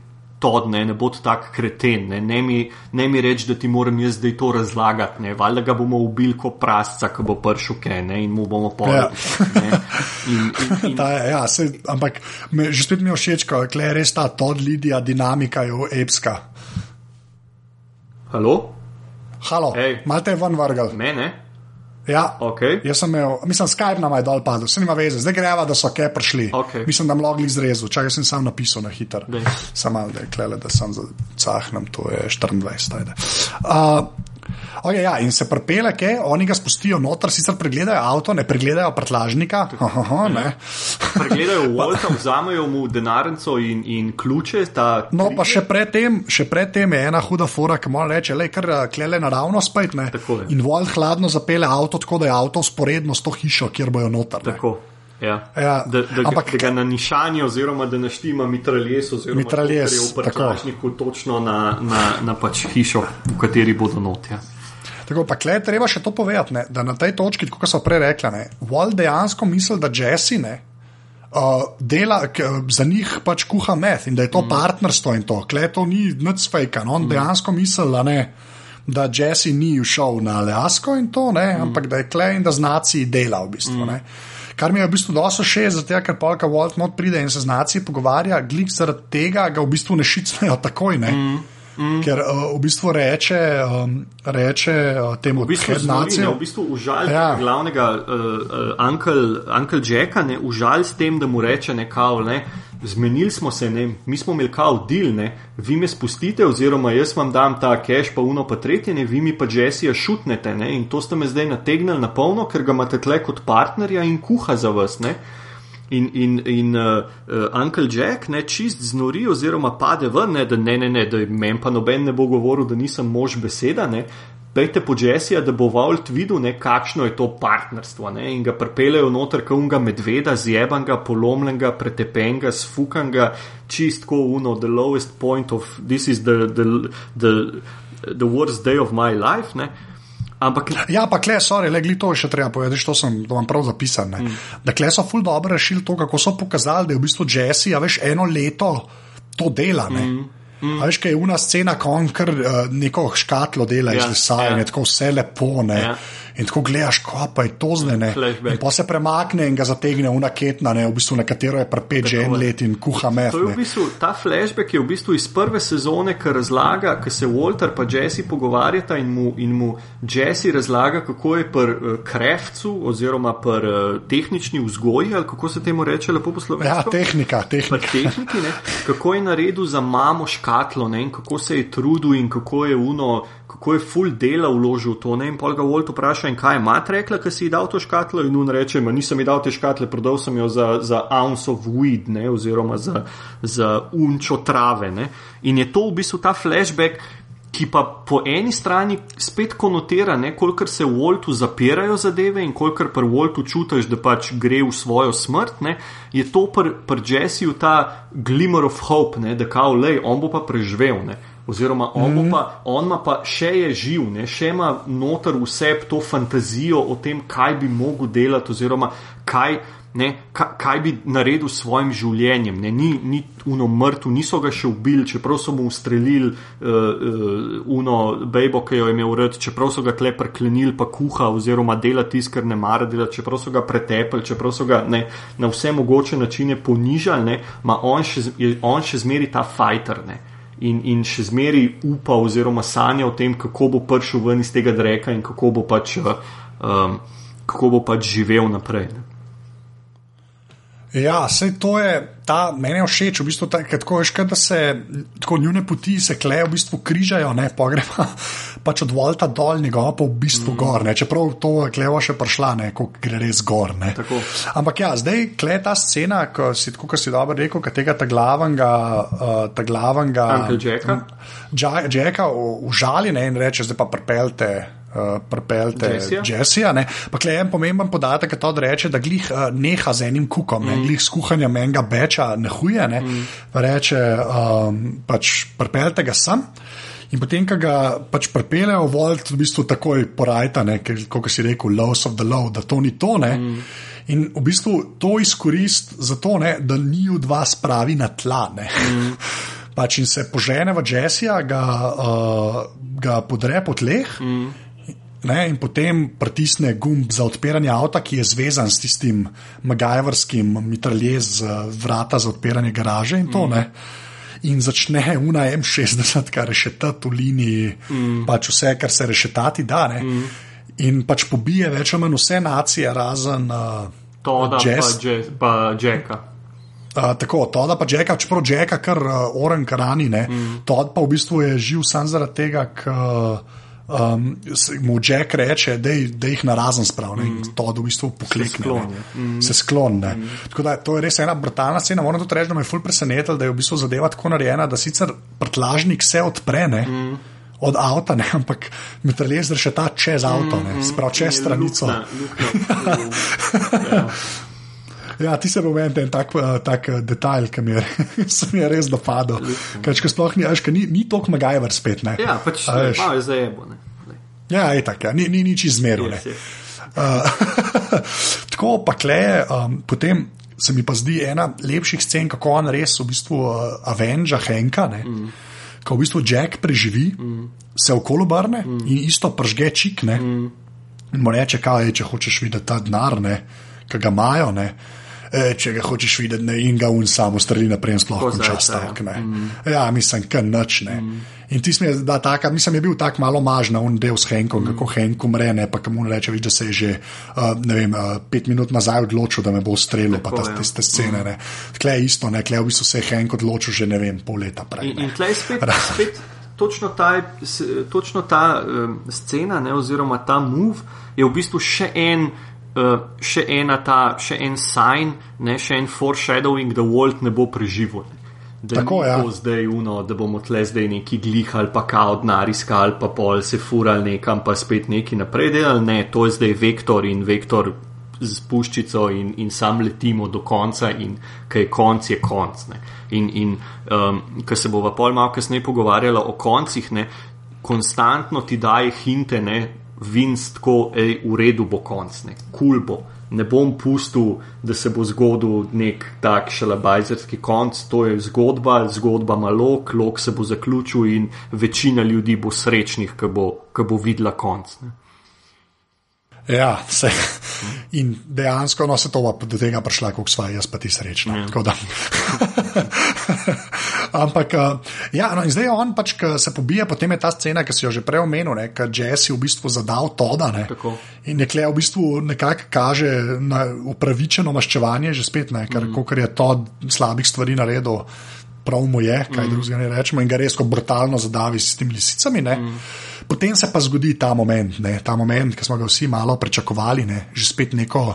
to, ne, ne bo tako kreten, ne, ne mi, mi reči, da ti moram jaz zdaj to razlagati, ne, valjda ga bomo ubili kot prasca, ki bo prišel ke, ne, in mu bomo povedali. Ja. ja, ampak me, že spet mi je všeč, kako je res ta Todd Lidija, dinamika je epska. Halo? Halo, hey. malo te je van vrgal. Mene? Ja, Okay. Jaz sem imel, mislim, Skype nam je dol padel, se nima veze, zdaj greva, da so ke prišli. Okej. Mislim, da mogli izrezati, čakaj, sem sam napisal na hiter. Samo da je klele, da sem zacahnem, to je 24. ajde. Uh, Okay, ja, in se prepele, ke oni ga spustijo noter, sicer pregledajo avto, ne pregledajo prtlažnika. Aha, ne. Pregledajo Volta, vzamejo mu denarnico in, in ključe. No, pa še predtem, še predtem je ena huda fora, ki mora reči, le kar eh, klele naravno spet. In volj hladno zapele avto, tako da je avto sporedno s to hišo, kjer bojo noter. Tako. Ja. Ja, Da, da, ampak- da ga na nišanje, oziroma da naštima mitraljes, oziroma Mitraljez, to, kar je v prtljažniku točno na, na, na pač hišo, v kateri bodo notja. Tako pa klej treba še to povedati, ne, da na tej točki, kot so prej rekla, Wall dejansko misli, da Jesse ne. Uh, dela, k, za njih pač kuha meth in da je to mm. partnerstvo in to. Klej to ni nič fake. No? On mm. dejansko misli, da, ne, da Jesse ni šel na Alasko in to, ne, mm. ampak da je klej in da z naci dela v bistvu. Mm. Kar mi je v bistvu dosto še, zato ker polka Walt not pride in se z naci pogovarja, glik zaradi tega ga v bistvu ne šicnejo takoj. Ne? Mm. Mm. Ker uh, v bistvu reče, um, reče uh, temu V bistvu, ne, v bistvu užal Ja. glavnega uh, uh, Uncle Jacka, ne, užal s tem, da mu reče nekao, ne, zmenili smo se, ne, mi smo imeli kao deal, ne, vi me spustite, oziroma jaz vam dam ta cash, pa uno pa tretje, ne, vi mi pa Jessija šutnete, ne, in to ste me zdaj nategnili na polno, ker ga imate tle kot partnerja in kuha za vas, ne. In, in, in uh, uh, Uncle Jack ne čist znori, oziroma pade ven, ne, da ne, ne, ne, da meni pa noben ne bo govoril, da nisem mož beseda. Ne. Pejte po Jessija, da bo Vault videl, ne, kakšno je to partnerstvo. Ne, in ga pripeljejo noter, kot unga medveda, zjebanga, polomljenega, pretepenega, sfukanga, čistko uno, the lowest point of this is the, the, the, the worst day of my life. Ne. Ampak Ja, pa kle, sorry, le glito še treba povedati, to sem to imam prav zapisan. Mm. Da kle so ful dobro rešili to, kako so pokazali, da je v bistvu Jesse, a veš, eno leto to dela. Mm. Mm. A veš, kaj je una scena, ko on kar uh, neko škatlo dela ja, iz lesa ja. in tako vse lepo. Ne? Ja. In tako gledaš, ko pa je to zdaj ne. Flashback. In pa se premakne in ga zategne una ketna, ne, v bistvu na katero je prepet že en let in kuha je v bistvu, ta flashback je v bistvu iz prve sezone, ki razlaga, ko se Walter in Jesse pogovarjata in mu, in mu Jesse razlaga, kako je pri uh, krevcu oziroma pri uh, tehnični vzgoji, ali kako se temu reče lepo po Ja, tehnika, Pri tehnika. tehniki, ne, kako je naredil za mamo škatlo ne, in kako se je trudil in kako je uno, kako je full dela vložil v to. Ne, in pol ga Walt vpraša, kaj je mat rekla, ker si ji dal to škatlo, in on reče, ma nisem ji dal te škatle, prodal sem jo za, za ounce of weed, ne, oziroma za, za unčo trave. Ne. In je to v bistvu ta flashback. Ki pa po eni strani spet konotira, ne, kolikor se v Voltu zapirajo zadeve in kolikor pri Voltu čutiš, da pač gre v svojo smrt, ne, je to pri pr Jessiju ta glimmer of hope, ne, da kao, lej, on bo pa preživel. Ne. Oziroma, on, mm. pa, on ima pa še je živ, ne, še ima noter vse to fantazijo o tem, kaj bi mogel delati, oziroma kaj, ne, kaj, kaj bi naredil s svojim življenjem. Ne. Ni, ni uno mrtev, niso ga še ubili, čeprav so mu ustrelili uh, uh, uno bejbo, ki jo je imel rad, čeprav so ga tle preklenili, pa kuha, oziroma dela tisto, kar ne mara delati, čeprav so ga pretepli, čeprav so ga ne, na vse mogoče načine ponižali, ne, ma on še, je on še zmeri ta fighter. Ne in, in še zmeraj upa oziroma sanja o tem, kako bo prišel ven iz tega dreka in kako bo pač, uh, um, kako bo pač živel naprej. Ne. Ja, sej to je, ta, meni je všeč, v bistvu, ta, tako veš, da se tako njune poti se klejo, v bistvu križajo, ne, pa gre pa, pač od Volta dol, njegova pa v bistvu mm. gor, ne, čeprav to klejo še prišla, ne, ko gre res gor, ne. Tako. Ampak ja, zdaj klej ta scena, ko si, tako, kot si dobro rekel, ka tega ta glavnega, uh, ta Uncle Jacka. Ja- Jacka užali ne, in reče, zdaj pa pripeljte. Uh, Pripeljte Jessija. Jessija. ne. Pa klej en pomemben podatek je to, da reče, da glih uh, neha z enim kukom, mm. ne, glih s kuhanjem enega beča ne huje. Ne. Mm. Reče, um, pač pripeljte ga sem. In potem, ko ga pač pripeljejo, Volt v bistvu takoj porajta, ne, kot si rekel, lows of the low, da to ni to. Ne. Mm. In v bistvu to izkorist za to, ne, da ni v dva spravi na tla. Mm. Pač in se požene v Jessija, ga, uh, ga podre po tleh. Mm. Ne, in potem pritisne gumb za odpiranje avta, ki je zvezan s tistim Magajevrskim mitraljez z vrata za odpiranje garaže in to. Mm. In začne una M60, kar rešetati v liniji, mm. pač vse, kar se rešetati da. Ne. Mm. in pač pobije več ali manj vse nacije, razen uh, Toda Jazz. pa, jazz, pa Jacka. Uh, tako, to da pa Jacka, čeprav Jacka kar uh, oren karani, ne. Mm. To pa v bistvu je živ sam zaradi tega, ker um, se- mu Jack reče, da jih na razen sprav, ne. Mm. To v bistvu poklekne. sklon, ne. ja. Mm. Se sklon, ne. Mm. Tako da to je res ena brutalna scena. Moram tudi reči, da me je ful presenetilo, da je v bistvu zadeva tako narejena, da sicer prtlažnik se odpre, ne. Mm. Od avta, ne, ampak mitraljez še ta čez avto, ne, sprav čez stranico. Luknja, luknja. ja. Ja, ti se bo meni en tak, uh, tak uh, detajl, ki mi je, mi je res dopadel. Ker če sploh ni, a veš, ker ni, ni toliko MacGyver spet. Ne? ja, pač A veš. malo je zajebo. ne. Ja, je tako, ja. ni, ni nič izmeril. Yes, yes. Uh, tako pa kleje, um, potem se mi pa zdi ena lepših scen, kako on res v bistvu uh, Avenja Henka. Ne? Mm. Ko v bistvu Jack preživi, mm. se okolo obrne mm. in isto pržge čik. Ne? Mm. In mu reče, kaj je, če hočeš videti ta denar, ne, ki ga imajo. Ne, e, če ga hočeš videti, ne, in ga un samo streli naprej, in sploh Tako konča zajca, ja. stavek. Mm. Ja, mislim, kar noč. Mm. In ti smo, da taka, mislim, je bil tak malo mažna, un del s Henkom, mm. kako Henk umre, ne pa kam mu reče, viš, da se je že, uh, ne vem, uh, pet minut nazaj odločil, da me bo ustrelil, pa ta, ja. tiste scene. Ne. Tle je isto, ne, tle v bistvu se je Henk odločil že, ne vem, pol leta prej. In, ne. in tleh spet, spet točno ta, točno ta um, scena, ne, oziroma ta move, je v bistvu še en. Uh, še, ena ta, še en sign, ne, še en foreshadowing, da Walt ne bo preživel. Ne. Da Tako, ja. to zdaj uno, da bomo tle zdaj neki glihali, pa kao denar iskali, pa pol se furali nekam, pa spet neki naprej delali. Ne, to je zdaj vektor in vektor z puščico in, in sam letimo do konca in kaj je konc, je konc. Ne. In, in um, ko se bova pol malo kasneje pogovarjala o koncih, ne, konstantno ti daje hinte, ne, Vince tako, ej, v redu bo konc, ne, kul cool bo. Ne bom pustil, da se bo zgodil nek tak šalabajzerski konc, to je zgodba, zgodba ima lok, lok se bo zaključil in večina ljudi bo srečnih, ko bo, ko bo videla konc. Ne. Ja, se. In dejansko no, se to do tega prišla, kot sva jaz, pa ti srečna. Ja. Ampak, uh, ja, no, in zdaj on pač, ki se pobije, potem je ta scena, ki si jo že prej omenil, ne, ki Jesse v bistvu zadal Toda. Ne, Tako. in nekle v bistvu nekako kaže na upravičeno maščevanje, že spet ne, ker mm. je to slabih stvari naredil. Prav mu je, kaj mm. drugega ne rečemo, in ga res kot brutalno zadavi s temi lisicami. Mm. Potem se pa zgodi ta moment, ne, ta moment, ki smo ga vsi malo pričakovali, ne, že spet neko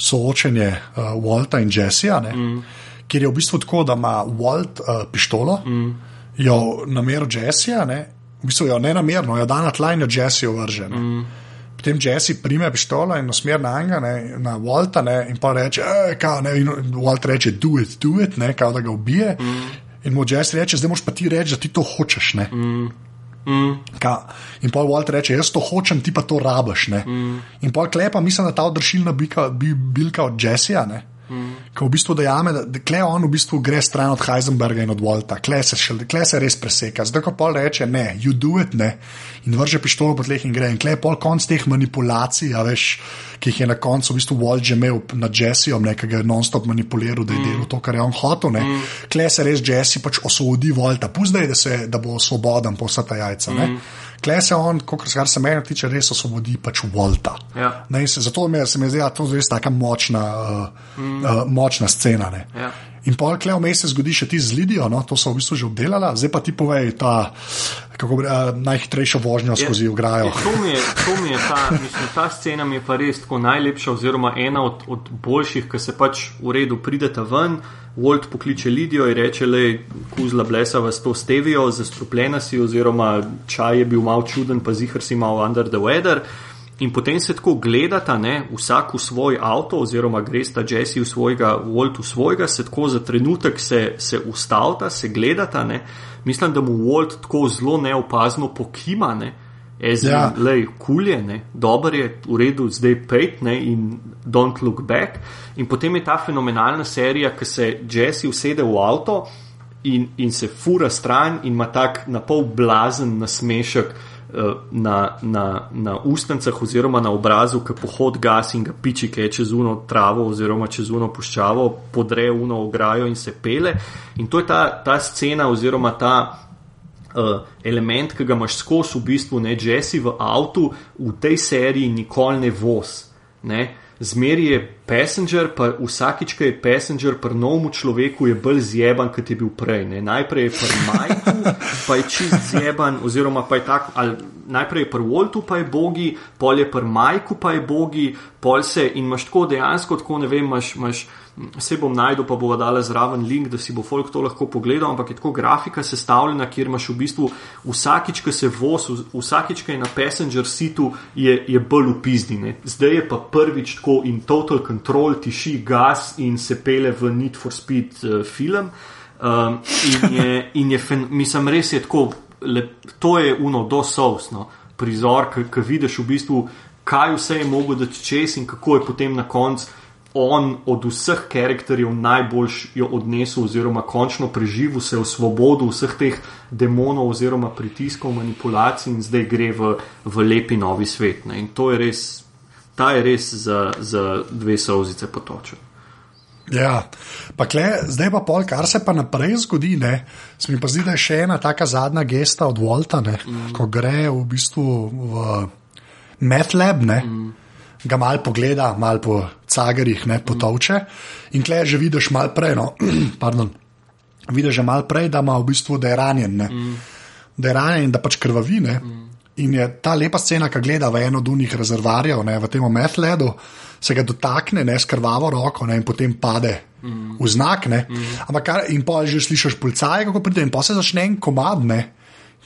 soočenje uh, Walta in Jessija, ne, mm. Kjer je v bistvu tako, da ima Walt uh, pištolo, mm. jo namerno Jessija, ne, v bistvu jo ne namerno, jo da na tla in jo Jessijo vrže. Ne. Mm. Potem Jesse prime pištolo in usmer na njega, ne, na Walta, ne, in pa reče, "Ej, kao, ne, in Walt reče, do it, do it, ne, kao da ga ubije. Mm. In mu Jesse reče, zdaj moš pa ti reči, da ti to hočeš. Ne. Mm. Mm. Ka, in pol Walt reče, jaz to hočem, ti pa to rabaš. Mm. In pol klepa, mislim, da ta odrešilna bilka, bi, bilka od Jessija, ne. Mm. Ko v bistvu dojame, da, da kle on v bistvu gre stran od Heisenberga in od Walta, kle se, šel, kle se res preseka. Zdaj, ko pol reče, ne, you do it, ne, in vrže pištolo po tleh in gre. In kle je pol konc teh manipulacij, a veš, ki jih je na koncu v bistvu Walt že imel nad Jessijom, ne, ki ga je non-stop manipuliral, da je delal to, kar je on hotel, ne. Mm. Kle se res Jesse pač osvobodi Walta, puzdaj, da, se, da bo svoboden po vsa ta jajca, ne. Mm. Kle se on, kot kar se meni tiče, res osvobodi pač Walta. Ja. Ne, se, zato mi je, se mi zdi, da je to res tako močna, uh, mm. uh, močna scena. Ne. Ja. In pol klej vmes se zgodi še ti z Lidijo, no, to so v bistvu že obdelala, zdaj pa ti povej ta kako, bi, uh, najhitrejšo vožnjo skozi ograjo. Je, to, mi je, to mi je ta, mislim, ta scena mi je pa res tako najlepša, oziroma ena od, od boljših, ki se pač v redu prideta ven. Walt pokliče Lidijo in reče: Le, kuzla blesa vas to stevijo, zastrupljena si, oziroma čaj je bil mal čuden, pa zihar si mal under the weather. In potem se tako gledata, ne, vsak v svoj avto, oziroma gresta Jesse v svojega, Walt v svojega, se tako za trenutek se, se ustavita, se gledata. Ne. Mislim, da mu Walt tako zelo neopazno pokima, ne, ezim, Ja. lej, kulje, ne, dober je, v redu, zdaj pejt, ne, in don't look back. In potem je ta fenomenalna serija, ki se Jesse usede v avto in, in se fura stran in ima tak na pol blazen nasmešek na, na, na ustnicah oziroma na obrazu, ki pohod gas in ga piči, ki je čez uno travo oziroma čez uno puščavo, podre uno ograjo in se pele. In to je ta, ta scena oziroma ta uh, element, ki ga imaš skozi, v bistvu ne Jesse v avtu, v tej seriji nikoli ne voz. Ne? Zmeri je passenger, pa vsakič, ki je passenger, pri novemu človeku je bolj zjeban, kot je bil prej. Ne? Najprej je pri Majku, pa je čist zjeban, oziroma pa je tako, ali najprej je pri Voltu, pa je bogi, pol je pri Majku, pa je bogi, pol se in imaš tako dejansko, tako ne vem, imaš. imaš Se bom najdel, pa bo dala zraven link, da si bo folk to lahko pogledal, ampak je tako grafika sestavljena, kjer imaš v bistvu vsakič, ki se voz, vsakič, ki je na passenger seatu, je, je bolj upizdine. Zdaj je pa prvič tako in total control, tiši gas in se pele v Need for Speed uh, film. Um, in je, in je fen, mislim, res je tako, le, to je uno, dosovsno prizor, ki vidiš v bistvu, kaj vse je mogoče dati čez in kako je potem na koncu on od vseh karakterjev najbolj jo odnesel, oziroma končno preživel se v svobodo vseh teh demonov, oziroma pritiskov, manipulacij in zdaj gre v, v lepi novi svet. Ne. In to je res, ta je res za, za dve sozice potočen. Ja, pa kle, zdaj pa pol, kar se pa naprej zgodi, ne, se mi pa zdi, da je še ena taka zadnja gesta od Volta, ne, mm. ko gre v bistvu v MetLab. Mm ga mal pogleda, mal po cagarjih, ne potovče. In klej že vidiš mal prej, no, pardon, vidiš že mal prej, da ima v bistvu, da je ranjen, ne, mm. da je ranjen da pač krvavine. Mm. In je ta lepa scena, ki gleda v eno od unih rezervarjev, ne, v tem methledu, se ga dotakne, ne, skrvavo roko ne, in potem pade mm. v znak. Ne, mm. Ampak kar, in pa že slišiš policaje, kako pride, in pa se začne en komad, ne,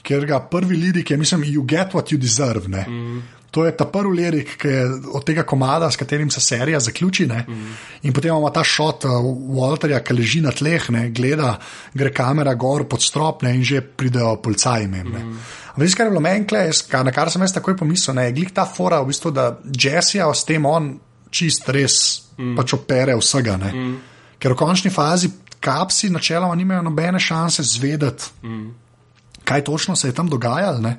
ker ga prvi lirik je, mislim, you get what you deserve. Ne. Mm. To je ta prvi lirik, ki je od tega komada, s katerim se serija zaključi. Mm. In potem imamo ta šot uh, Walterja, ki leži na tleh, ne, gleda, gre kamera gor pod stropne in že pridejo policaji. Mm. Veš, kar je bilo meni, na kar sem jaz takoj pomislil, je glik ta fora, v bistvu, da Jessija s tem on čist res mm. pač opere vsega. Mm. Ker v končni fazi kapsi načeloma nimajo nobene šanse zvedeti, mm. kaj točno se je tam dogajalo.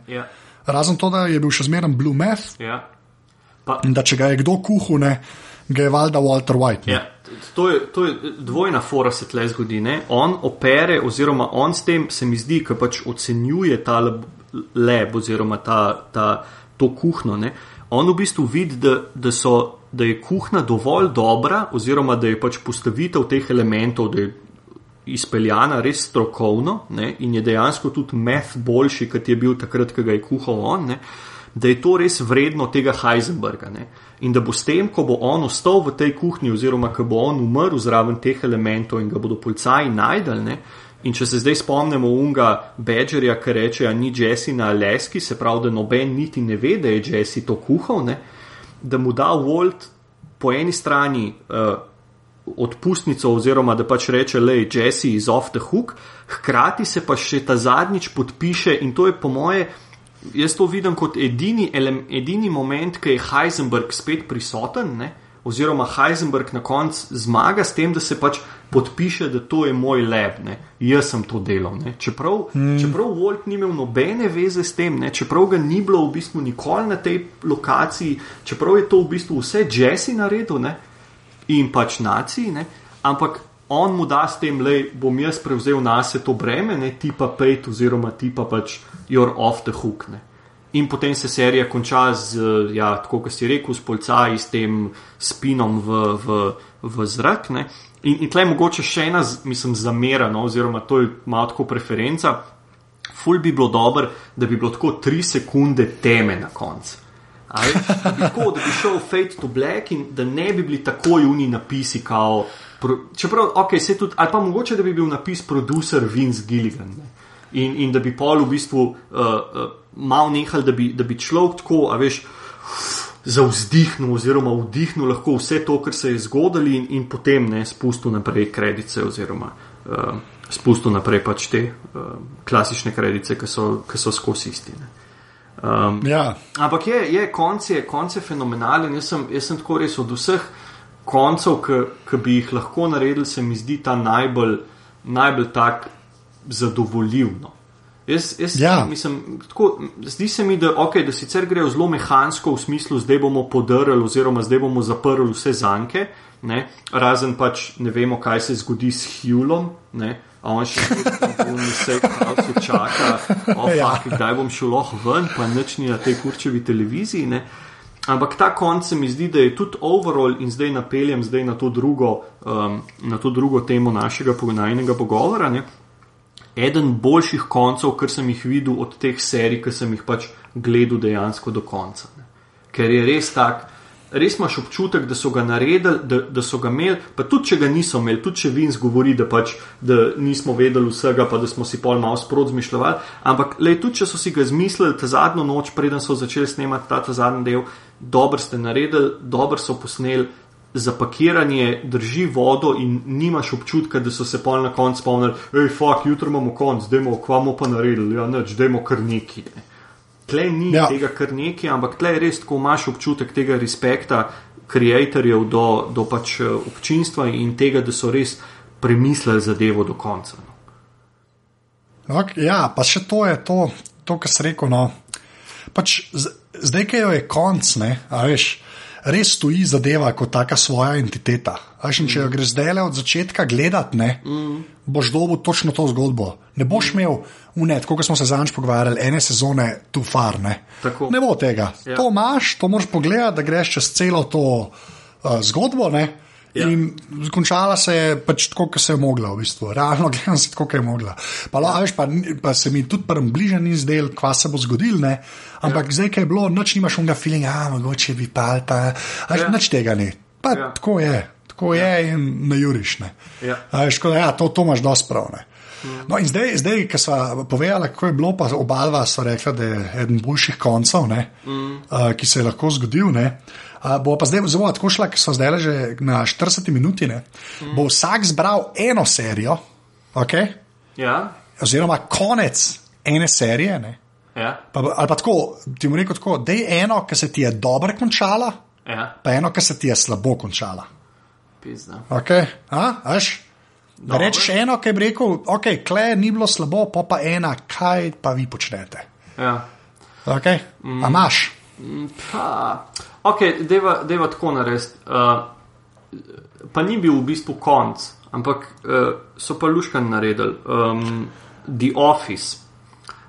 Razen to, da je bil še zmeren Blue Meth. Ja. Pa, in da če ga je kdo kuhal, ga je valjda Walter White. Ja. To, je, to je dvojna fora se tle zgodi. Ne? On opere, oziroma on s tem se mi zdi, ki pač ocenjuje ta leb oziroma ta, ta, to kuhno. Ne? On v bistvu vidi, da, da, so, da je kuhna dovolj dobra, oziroma da je pač postavitev teh elementov, da je izpeljana res strokovno ne, in je dejansko tudi meth boljši, kot je bil takrat, ko ga je kuhal on, ne, da je to res vredno tega Heisenberga. Ne, in da bo s tem, ko bo on ostal v tej kuhinji, oziroma ko bo on umrl zraven teh elementov in ga bodo policaji najdel. In če se zdaj spomnimo unga Badgerja, ki reče, da ni Jesse na Aleski, se pravi, da noben niti ne ve, da je Jesse to kuhal, ne, da mu da Walt po eni strani. Uh, odpustnico, oziroma da pač reče, da je Jesse iz off the hook, hkrati se pa še ta zadnjič podpiše in to je po moje. Jaz to vidim kot edini, edini moment, ki je Heisenberg spet prisoten, ne? oziroma Heisenberg na koncu zmaga s tem, da se pač podpiše, da to je moj lab, ne? jaz sem to delal. Čeprav, mm. čeprav Walt ni imel nobene veze s tem, ne? čeprav ga ni bilo v bistvu nikoli na tej lokaciji, čeprav je to v bistvu vse Jesse naredil, ne? In pač naciji, ne? ampak on mu da s tem, da bom jaz prevzel na sebe to breme, ne tipa pet, oziroma tipa pač you're off the hook. Ne? In potem se serija konča z, ja, tako kot si rekel, s polcaji, s tem spinom v, v, v zrak. Ne? In, in tle je mogoče še ena, mislim, zamera, no, oziroma to je malo tako preferenca. Ful bi bilo dobro, da bi bilo tako tri sekunde teme na koncu. Ali, bi tako, da bi šel Fate to Black in da ne bi bili tako juni napisi, kao, pro, čeprav, ok, se tudi, ali pa mogoče, da bi bil napis producer Vince Gilligan. In, in da bi pol v bistvu uh, uh, mal nehal, da bi, da bi človek tako, a veš, zauzdihnil oziroma vdihnil lahko vse to, kar se je zgodilo in, in potem ne spustil naprej kredice oziroma uh, spustil naprej pač te uh, klasične kredice, ki so, so skozi istine. Um, ja. Ampak je, je konc je, konc je fenomenalen. Jaz sem, jaz sem tako res od vseh koncev, ki bi jih lahko naredili, se mi zdi ta najbolj, najbolj tak zadovoljivno. Jaz, jaz ja. mislim, tako, zdi se mi, da, okay, da sicer grejo zelo mehansko v smislu, zdaj bomo podrli oziroma zdaj bomo zaprli vse zanke, ne? razen pač ne vemo, kaj se zgodi s Hjulom. A on še vedno vse časa čaka, oh, ja. kdaj bom šel lahko ven, pa nič ni na tej kurčevi televiziji. Ne? Ampak ta konc se mi zdi, da je tudi overall in zdaj napeljem zdaj na, to drugo, um, na to drugo temo našega pognajnega pogovora. Ne? Eden boljših koncev, kar sem jih videl od teh serij, ki sem jih pač gledal dejansko do konca. Ne. Ker je res tak, res imaš občutek, da so ga naredili, da, da so ga imeli, pa tudi če ga niso imeli, tudi če Vince govori, da pač da nismo vedeli vsega, pa da smo si pol malo sprot zmišljali. Ampak le tudi, če so si ga zmislili ta zadnjo noč, preden so začeli snemati ta, ta zadnji del, dobro ste naredili, dobro so posneli zapakiranje drži vodo in nimaš občutka, da so se pol na koncu spomnili, hej, fuck, jutro imamo konc, dajmo, kvamo pa naredili, ja, neč, dajmo kar neki. Ne. Tle ni ja. tega kar neki, ampak tle je res, ko imaš občutek tega respekta ustvarjalcev do, do pač eh, občinstva in tega, da so res premislili zadevo do konca. No. Okay, ja, pa še to je to, to kar si rekel. No. Pač zdaj, ki je konc, ne, a veš res stoji zadeva kot taka svoja entiteta. Až, če jo greš zdaj od začetka gledati, ne, mm. boš dobil točno to zgodbo. Ne boš imel unet, kot smo se zadnjič pogovarjali, ene sezone tu far. Ne, ne bo tega. Ja. To imaš, to moraš pogledati, da greš čez celo to uh, zgodbo. Ne. Ja. In končala se je pač tako, kot se je mogla, v bistvu. realno gledano se tako, kot je mogla. Pa, ja. veš, pa, pa se mi tudi prvem bližnjem ni zdel, kva se bo zgodil, ne? ampak ja. zdaj, ki je bilo, noč nimaš unga feelinga, a mogoče bi pa, pa ja. nič tega ni. Pa ja. tako je, tako ja. je in na juriš. Ja. Veš, ko, ja, to, to imaš dosti prav. Mm. No, in zdaj, zdaj ki smo povedali, kako je bilo, pa oba dva sta rekla, da je eden boljših koncev, mm. uh, ki se je lahko zgodil. Ne? Bo pa zdaj zelo tako šla, ker so zdaj že na 40 minuti. Mm. Bo vsak zbral eno serijo, okay? ja. oziroma konec ene serije. Ja. Pa, ali pa tako, ti mu rečem, da je eno, ki se ti je dobro končala, ja. pa eno, ki se ti je slabo končala. Pizda. Okay. Rečeš eno, ki je rekel, ok, kle ni bilo slabo, pa pa ena, kaj pa vi počnete. Ja. Okay. Mm. A imaš? Pa, ok, deva tako narediti. Uh, pa ni bil v bistvu konc, ampak uh, so pa luškan naredili. Um, The Office.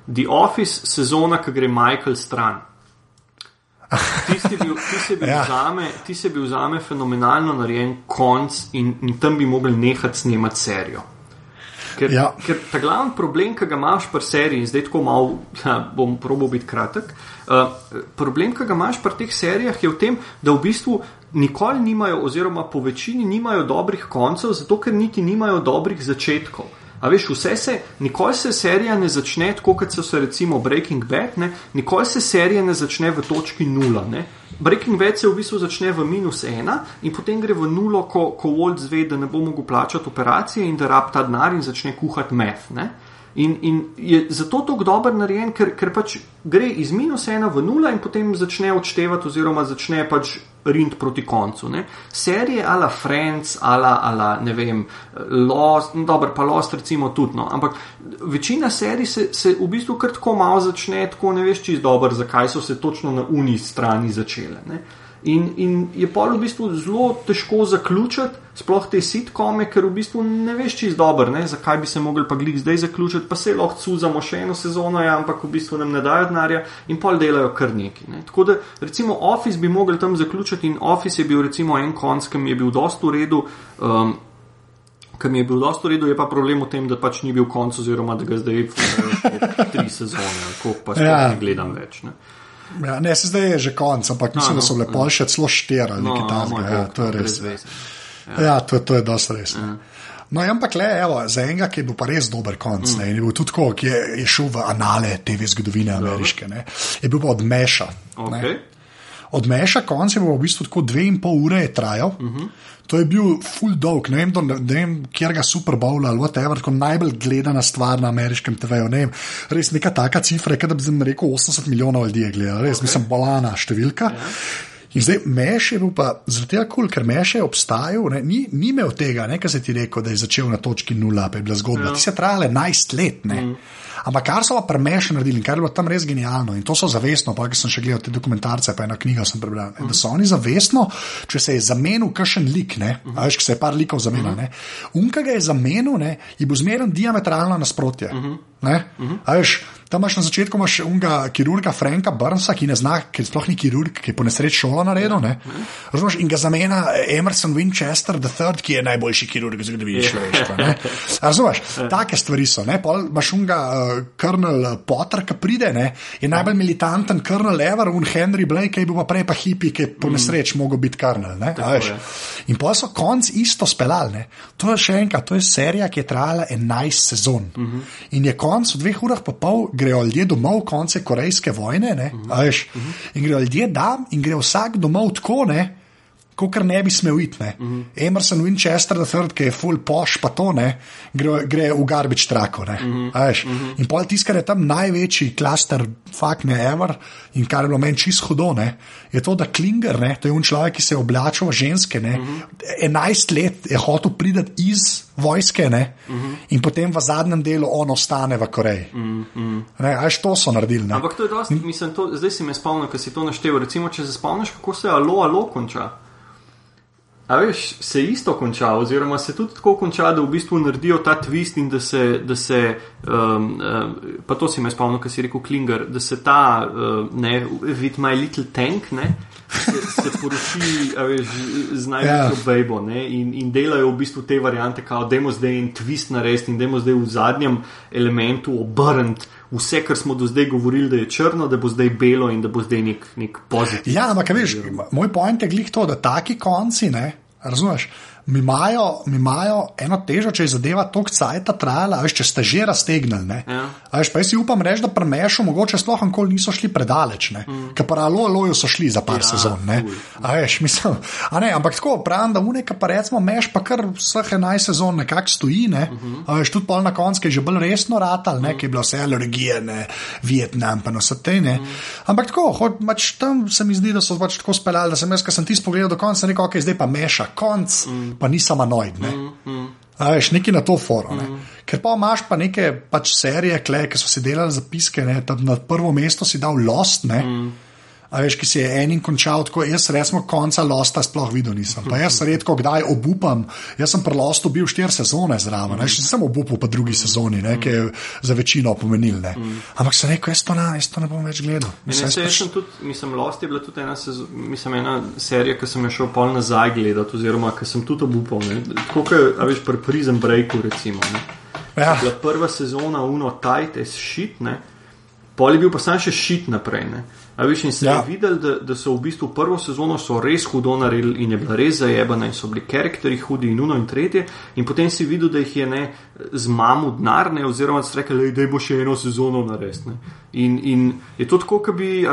The Office sezona, ki gre Michael stran. Ti si bil, ti si bil, ja. zame, ti si bil zame fenomenalno narejen konc in, in tam bi mogli nehati snemati serijo. Ker, ja. ker ta glavni problem, ki ga imaš pri seriji, in zdaj tako malo, ja, bom probo biti kratek. Uh, problem, ki ga imaš pri teh serijah, je v tem, da v bistvu nikoli nimajo, oziroma po večini nimajo dobrih koncev, zato ker niti nimajo dobrih začetkov. A veš, vse se, nikoli se serija ne začne tako, kot so se recimo Breaking Bad, ne? nikoli se serija ne začne v točki nula. Ne? Breaking Bad se v bistvu začne v minus ena in potem gre v nulo, ko, ko Walt zve, da ne bo mogel plačati operacije in da rab ta denar in začne kuhati meth. In, in je zato tako dober narejen, ker, ker pač gre iz minus ena v nula in potem začne odštevati, oziroma začne pač rind proti koncu. Ne. Serije ala Friends, ala, ala ne vem, Lost, no, dobro, pa Lost recimo tudi, no. ampak večina serij se, se v bistvu kar tako malo začne, tako ne veš čist dobro, zakaj so se točno na uni strani začele. Ne. In, in je pa v bistvu zelo težko zaključiti, sploh te sitkome, ker v bistvu ne veš čist dobro, ne, zakaj bi se mogli pa glik zdaj zaključiti, pa se lahko cuzamo še eno sezono, ja, ampak v bistvu nam ne dajo denarja in pol delajo kar neki. Ne. Tako da recimo Office bi mogli tam zaključiti in Office je bil recimo en konc, ki mi je bil dost v redu. Um, Kar mi je bil dosto redo, je pa problem v tem, da pač ni bil konc, oziroma da ga zdaj fucking tri sezone, ko pa sploh ja. ne gledam več. Ne. Ja, ne, se zdaj je že konec, ampak mislim, no, da so bile no, še celo štiri ali no, nekaj takega. Ja, to je res. Ja, ja to, to je dosti res. Ja. No, ampak le, evo, za enega, ki je bil pa res dober konc, mm. ne, je bil tudi tako, ki je, je šel v anale TV zgodovine ameriške, ne, je bil pa odmeša. Okay. Odmeša konc je bil v bistvu tako dve in pol ure trajal. Mm -hmm. To je bil full dog, ne vem, do, ne vem kjer ga Super Bowl ali whatever, kot najbolj gledana stvar na ameriškem TV-ju. Ne vem, res neka taka cifra, da bi zdaj rekel 80 milijonov ljudi je gledalo, res okay. mislim, bolana številka. Yeah. Ja. In zdaj meš je bil pa zaradi tega kul, cool, ker meš je obstajal, ne, ni, ni imel tega, kar se ti rekel, da je začel na točki nula, pa je bila zgodba. Ja. Ti se trajale 11 let. Mm. Ampak kar so pa premeš naredili kar je bilo tam res genialno, in to so zavestno, pa sem še gledal te dokumentarce, pa ena knjiga sem prebral, mm. da so oni zavestno, če se je zamenil kakšen lik, ne, mm. veš, se je par likov zamenil, mm. unka ga je zamenil, ne, je bil zmeren diametralno nasprotje. Mm. Ne? Uh -huh. veš, tam imaš na začetku imaš unga kirurga Franka Brnsa, ki ne zna, ki sploh ni kirurg, ki je po nesreči šolo naredil. Ne? Razumeš, in ga zamenja Emerson Winchester III, ki je najboljši kirurg v zgodovini človeštva. Razumeš, take stvari so. Imaš unga uh, Colonel Potter, ki pride, ne? je najbolj militanten Colonel Ever, un Henry Blake, ki je bil pa prej pa hipi, ki je po nesreči mm. mogel biti Colonel. In pa so konc isto speljali. To je še enkrat, to je serija, ki je trajala 11 sezon. Uh -huh. In je konc v dveh urah, pa pol grejo ljudje domov, konce korejske vojne, uh -huh. veš, uh -huh. in grejo ljudje tam, in gre vsak domov tako, ne, kot ne bi smel iti. Uh -huh. Emerson Winchester, III, ki je full poš, pa to ne, gre, gre v garbič trako. Uh -huh. uh -huh. In pol tiskar je tam največji klaster, fuck ne ever, in kar je bilo meni čisto hudo, ne, je to, da Klinger, ne, to je un človek, ki se je oblačil v ženske, ne, uh -huh. 11 let je hotel priti iz vojske ne, uh -huh. in potem v zadnjem delu on ostane v Koreji. Uh -huh. Aj to so naredili. Ne. Ampak to je dosti, mislim, to, zdaj si me spomnil, ker si to naštel. Recimo, če se spomniš, kako se alo, alo konča. A veš, se isto konča, oziroma se tudi tako konča, da v bistvu naredijo ta twist in da se, da se um, um, pa to si me spomnil, kar si rekel Klinger, da se ta, uh, ne, with my little tank, ne, se, se poroči veš, z največjo yeah. Ja. bejbo in, in delajo v bistvu te variante, kao, da je zdaj en twist narediti in da je zdaj v zadnjem elementu obrniti vse, kar smo do zdaj govorili, da je črno, da bo zdaj belo in da bo zdaj nek, nek pozitiv. Ja, ampak veš, moj point je glih to, da taki konci, ne, razumeš, imajo, mi imajo eno težo, če je zadeva toliko časa trajala, veš, če ste že raztegnili. Ja. Veš, pa jaz si upam reči, da premešo, mogoče sploh nikoli niso šli predaleč, mm. ker pa alo, alojo so šli za par ja, sezon. Veš, mislim, ne, ampak tako, pravim, da uneka pa recimo meš, pa kar vseh enaj sezon nekako stoji. Ne? Uh mhm. -huh. Veš, tudi pol na koncu je že bolj resno ratal, ne, uh -huh. ki je bilo vse alergije, ne, Vietnam, pa so te. Uh mhm. -huh. Ampak tako, hod, mač, tam se mi zdi, da so pač tako speljali, da sem jaz, ki sem ti spogledal do konca, rekel, ok, zdaj pa meša konc. Uh -huh pa ni samanoid. Ne? Mm, mm. Veš, neki na to forum. Mm. Ker pa imaš pa neke pač serije, kle, ki so si delali zapiske, ne? tam na prvo mesto si dal Lost. Mm. A veš, ki si je enim končal, tako jaz resmo konca Losta sploh videl nisem. Pa jaz redko kdaj obupam. Jaz sem pri Lostu bil štiri sezone zraven, še sem obupal pa drugi sezoni, ne, ki je za večino pomenil. Ne. Mm. Ampak se rekel, jaz to, na, jaz to ne bom več gledal. Mislim, ne, pač... tudi, mislim, Lost je bila tudi ena, sezo, mislim, ena serija, ki sem jo šel pol nazaj gledati, oziroma ki sem tudi obupal. Tako kot je, veš, pri Prison Breaku recimo. Ja. Prva sezona, uno, tight, es shit, ne. Pol je bil pa sam še šit naprej. Ne? A veš, in se ja. videl, da, da so v bistvu prvo sezono res hudo naredili in je bila res zajebana in so bili karakteri hudi in uno in tretje. In potem si videl, da jih je ne z mamo denarne, oziroma so rekli, da bo še eno sezono narediti. In, in je to tako, kot bi,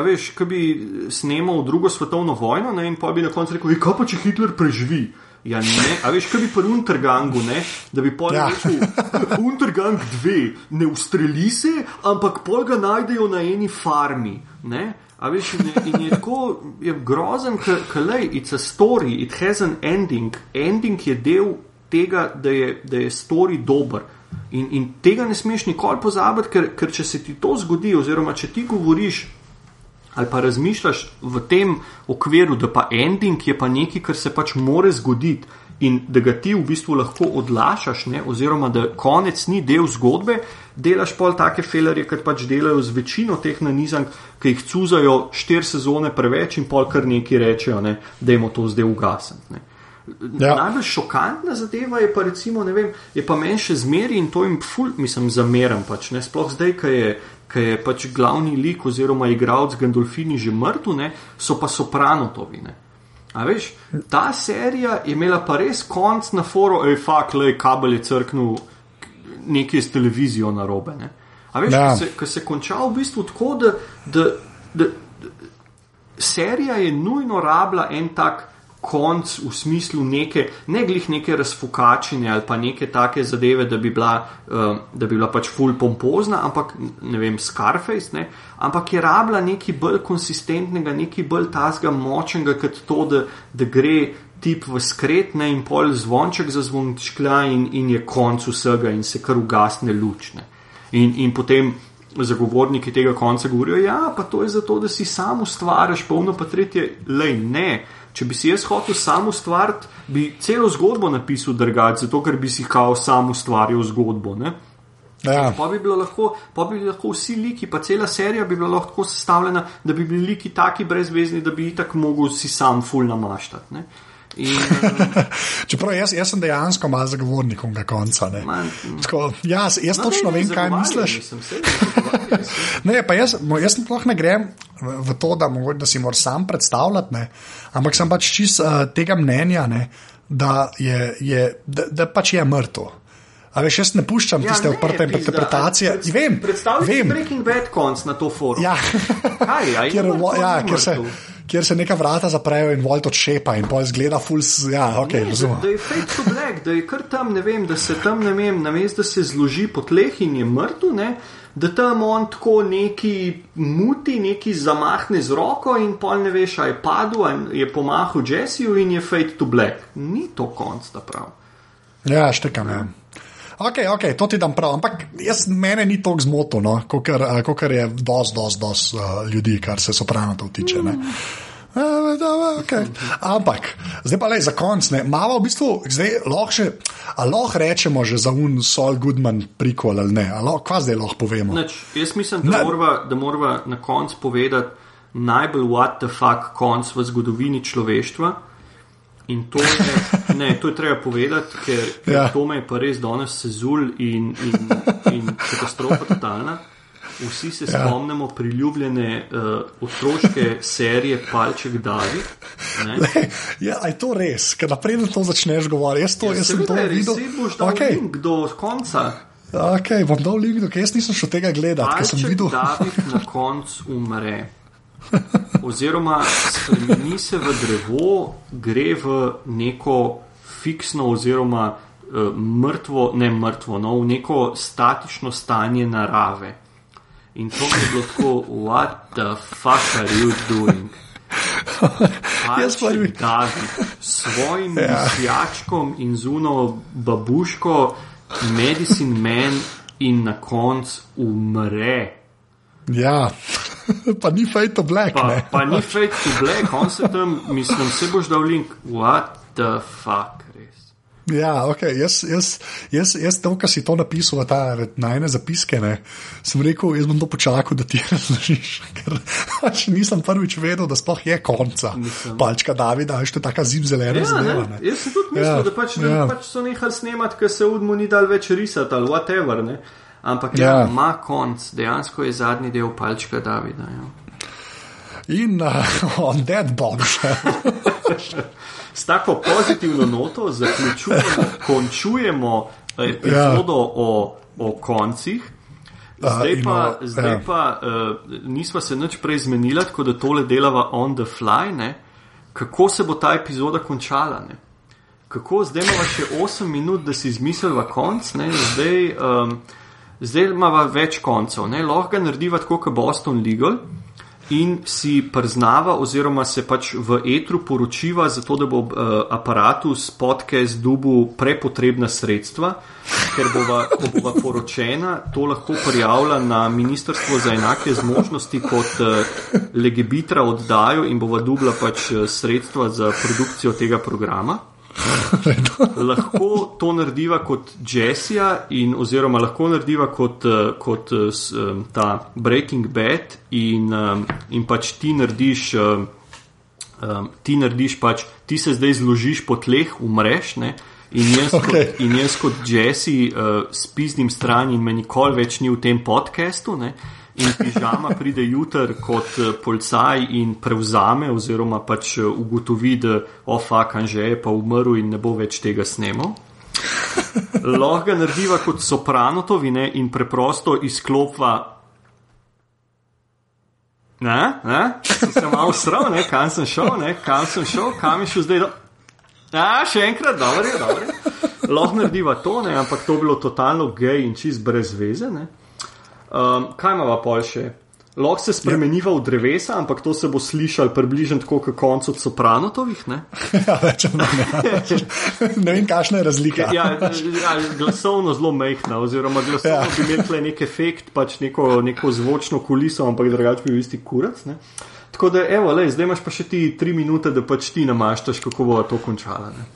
bi snemal drugo svetovno vojno ne? in pa bi na koncu rekel, kaj pa če Hitler preživi. Ja, ne, a veš, kaj bi pri Untergangu, ne? da bi pol ja. rekel, Untergang 2, ne ustreli se, ampak pol ga najdejo na eni farmi. Ne? A veš, in je, in je tako je grozen, ker je it's a story, it has an ending. Ending je del tega, da je, da je story dober. In, in tega ne smeš nikoli pozabiti, ker, ker če se ti to zgodi, oziroma če ti govoriš ali pa razmišljaš v tem okviru, da pa ending je pa nekaj, kar se pač more zgoditi in da ga ti v bistvu lahko odlašaš, ne? oziroma da konec ni del zgodbe, delaš pol take felerje, kot pač delajo z večino teh nanizank, ki jih cuzajo štiri sezone preveč in pol kar neki rečejo, ne? da jim to zdaj ugasne. Ja. Najbolj šokantna zadeva je pa, recimo, vem, je pa meni še zmeri in to jim ful, mislim, zameram. Pač, Sploh zdaj, ki je ki je pač glavni lik oziroma igralec Gandolfini že mrtev, so pa sopranotovi. A veš, ta serija je imela pa res konc na foru, ej, fak, le kabel je crknil nekaj s televizijo na robe. Ne? A veš, ja. ki se je končal v bistvu tako, da, da, da, da serija je nujno rabila en tak konc v smislu neke, ne glih neke razfukačine ali pa neke take zadeve, da bi bila, uh, da bi bila pač full pompozna, ampak ne vem, Scarface, ne, ampak je rabila nekaj bolj konsistentnega, nekaj bolj tasga močnega, kot to, da, da gre tip v skretne in pol zvonček za zvončkla in, in je konc vsega in se kar ugasne lučne. In, in potem zagovorniki tega konca govorijo, ja, pa to je zato, da si sam ustvariš, polno pa tretje, le ne. Če bi si jaz hotel samo ustvariti, bi celo zgodbo napisal drugače, zato ker bi si kao sam ustvaril zgodbo. Ja. Pa, bi lahko, pa bi lahko vsi liki, pa cela serija bi bila lahko sestavljena, da bi bili liki taki brezvezni, da bi jih tako mogel si sam ful namaštati. In, Čeprav jaz, jaz sem dejansko malo zagovornik tega konca. Man, Tako, jaz jaz no, točno ne, vem, kaj misliš. ne, jaz, jaz sploh ne grem v, to, da, mogo, da si moraš sam predstavljati, ne, ampak sem pač čist uh, tega mnenja, ne, da, je, je, da, da pač je mrtev. Ali še jaz ne puščam ja, tiste odprte interpretacije? Predstavljaj si Breaking Bad konc na to forum. Ja, Kaj, ja, kjer, ja, kjer se kjer se neka vrata zaprejo in volt odšepa in pojjo zgleda fulz. Ja, okay, da, da je fake to black, da je kar tam, ne vem, da se tam, ne vem, namesto da se zloži po tleh in je mrtev, da tam on tako neki muti, neki zamahne z roko in pol ne veš, a je padel, a je pomahal Jessiju in je fake to black. Ni to konc, da prav. Ja, štekam. Ja. Ok, ok, to ti dam prav, ampak jaz, mene ni tako zmoto, no, kot je dosti, dosti, dosti uh, ljudi, kar se soprano to tiče. Mm. Uh, okay. Ampak, zdaj pa le za konc, malo v bistvu, zdaj lahko še, lahko rečemo že za un Sol Goodman prikol ali ne, ali kva zdaj lahko povemo. Neč, jaz mislim, da moramo morva na konc povedati najbolj what the fuck konc v zgodovini človeštva. In to je, ne, to je treba povedati, ker ja. to me je pa res danes sezul in, in, in katastrofa totalna. Vsi se ja. spomnimo priljubljene uh, otroške serije Palček Davi. Ja, je to res, ker naprej na to začneš govoriti. Jaz, to, ja, jaz sem to videl. Vsi boš dal okay. link do konca. Ok, bom dal link, ker jaz nisem šel tega gledati. Palček Davi na koncu umre oziroma spremeni se v drevo, gre v neko fiksno, oziroma uh, mrtvo, ne mrtvo, no, v neko statično stanje narave. In to je bilo tako, what the fuck are you doing? Jaz pa bi dal svojim ja. jačkom in zuno babuško, medicine man in na koncu umre. Ja. pa ni fate to black. Pa, pa ni fate to black, on se tam, mislim, se boš dal link. What the fuck, res. Ja, ok, jaz, jaz, jaz, jaz to, kar si to napisal, ta najne zapiske, ne, sem rekel, jaz bom to počakal, da ti razložiš. Ker pač nisem prvič vedel, da sploh je konca. Mislim. Palčka Davida, veš, to je taka zimzelena ja, zadeva. Jaz sem tudi mislil, ja, da, pač, ja. da pač so nehali snemati, ker se udmo ni dal več risati ali whatever. Ne. Ampak ja, ja, ima konc, dejansko je zadnji del palčka Davida. Ja. In uh, on dead bombshell. S tako pozitivno noto zaključujemo, končujemo epizodo ja. o, o koncih. Zdaj pa, uh, zdaj ja. pa uh, nismo se nič prej zmenili, tako da tole delava on the fly. Ne? Kako se bo ta epizoda končala? Ne? Kako zdaj imamo še 8 minut, da si izmislimo konc? Zdaj. Um, zdaj imamo več koncev. Ne? Lahko ga narediva tako kot Boston Legal in si priznava, oziroma se pač v etru poročiva, zato da bo uh, aparatus podcast dubu prepotrebna sredstva, ker bova, ko bova poročena, to lahko prijavlja na Ministrstvo za enake zmožnosti kot uh, legebitra oddajo in bova dubla pač uh, sredstva za produkcijo tega programa. Lahko to narediva kot Jessija, oziroma lahko narediva kot, eh, kot um, ta Breaking Bad, in, in pač ti narediš, um, ti narediš pač, ti se zdaj zložiš po tleh, umreš. Ne? In jaz, okay. kot, in jaz kot Jesse uh, spiznim stran in me nikoli več ni v tem podkastu. In pižama pride jutr kot eh, policaj in prevzame, oziroma pač eh, ugotovi, da ofakan že je pa umrl in ne bo več tega snemal. Lahko ga narediva kot sopranotovine in preprosto izklopva. Ne, ne, sem se malo sral, ne, kam sem šel, ne, kam sem šel, kam je šel zdaj. Do... A, še enkrat, dobro je, dobro je. Lahko narediva to, ne, ampak to bi bilo totalno gej in čist brez veze. Um, kaj ima pa pol še? Lahko se spremeniva v drevesa, ampak to se bo slišal približno tako, kot konc od sopranotovih. Ne, ja, več ali manj. Ja. ne vem, kakšna je razlika. ja, ja, glasovno zelo mehna, oziroma glasovno ja. bi imel nek efekt, pač neko, neko zvočno kuliso, ampak drugače bi bil isti kurac. Ne. Tako da, evo, lej, zdaj imaš pa še ti tri minute, da pač ti namaštaš, kako bo to končala. Ne.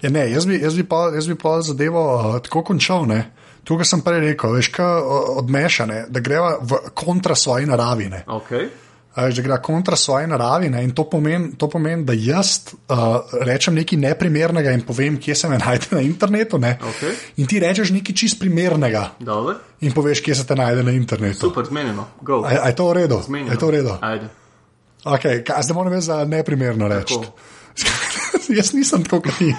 Ja, ne, jaz bi, jaz bi pa, jaz bi pa zadevo uh, tako končal. Ne. To, kar sem prej rekel, veš, odmešane, da greva v kontra svoji naravi. Okay. Že gre kontra svoji naravi ne? in to pomeni, to pomeni, da jaz uh, rečem nekaj neprimernega in povem, kje se me najde na internetu. Okay. In ti rečeš nekaj čist primernega Dobre. in poveš, kje se te najde na internetu. Super, zmenjeno. Je to v redu? Zmenjeno. Je to v redu? Ajde. Okay, kaj, zdaj moram za neprimerno reči. jaz nisem tako kot ti,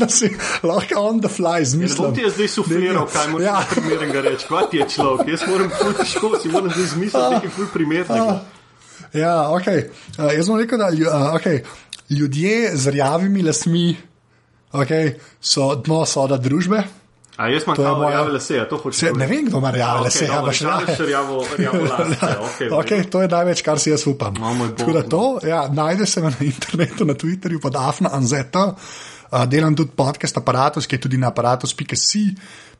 da si lahko on the fly zmislil. Ti je zdaj sufliral, kaj moraš ja. primernega reči. Kaj ti je človek? Jaz moram biti težko, si moram zdaj zmisliti nekaj ful primernega. Ja, ok. Uh, jaz bom rekel, da uh, okay. ljudje z rjavimi lasmi okay, so dno soda družbe. A jaz imam samo moja... rjave lase, to hočeš. Ne vem, kdo ima rjave lase, okay, ampak še rjavo, rjavo lase. Okay, okay, to je največ, kar si jaz upam. No, to, ja, najde se na internetu, na Twitterju pod Afna Anzeta. Uh, delam tudi podcast aparatus, ki je tudi na aparatus.si,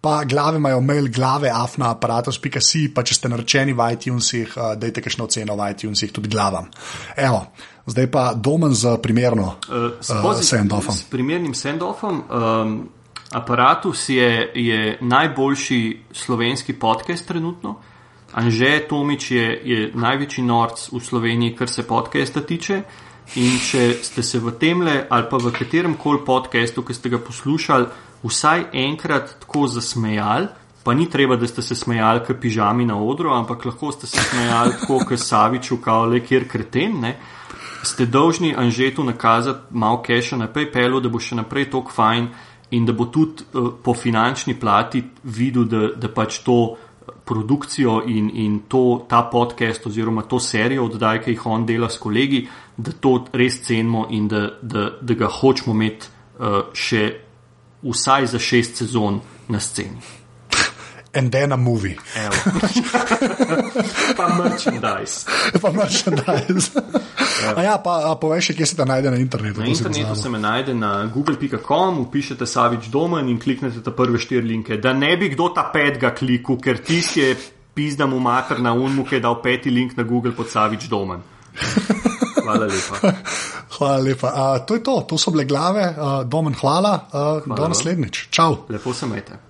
pa glave imajo mail glave afna aparatus.si, pa če ste naročeni v iTunesih, uh, dajte kakšno oceno v iTunesih tudi glavam. Evo, zdaj pa domen z primerno uh, uh, sendofom. S primernim sendofom. Um, Aparatus je, je najboljši slovenski podcast trenutno. Anže Tomič je, je največji norc v Sloveniji, kar se podcasta tiče. In če ste se v temle ali pa v katerem koli podkastu, ki ste ga poslušali, vsaj enkrat tako zasmejali, pa ni treba, da ste se smejali, kot pižami na odru, ampak lahko ste se smejali tako, kot Savič, kao le kjer kreten, ne? ste dolžni Anžetu nakazati malo keša na PayPalu, da bo še naprej tok fajn in da bo tudi uh, po finančni plati videl, da, da pač to produkcijo in, in to, ta podcast oziroma to serijo oddaj, ki jih on dela s kolegi, da to res cenimo in da, da, da ga hočemo imeti uh, še vsaj za šest sezon na sceni. And then a movie. pa merchandise. pa merchandise. A ja, pa a povej še, kje se ta najde na internetu. Na internetu se me najde na google.com, upišete Savič Domen in kliknete ta prve štiri linke. Da ne bi kdo ta petga klikal, ker tisti je pizda mu mater na unmu, ki je dal peti link na Google pod Savič Domen. Hvala lepa. Hvala lepa. Uh, to je to, to so bile glave. Uh, Domen, hvala. Uh, hvala do naslednjič. Čau. Lepo se majte.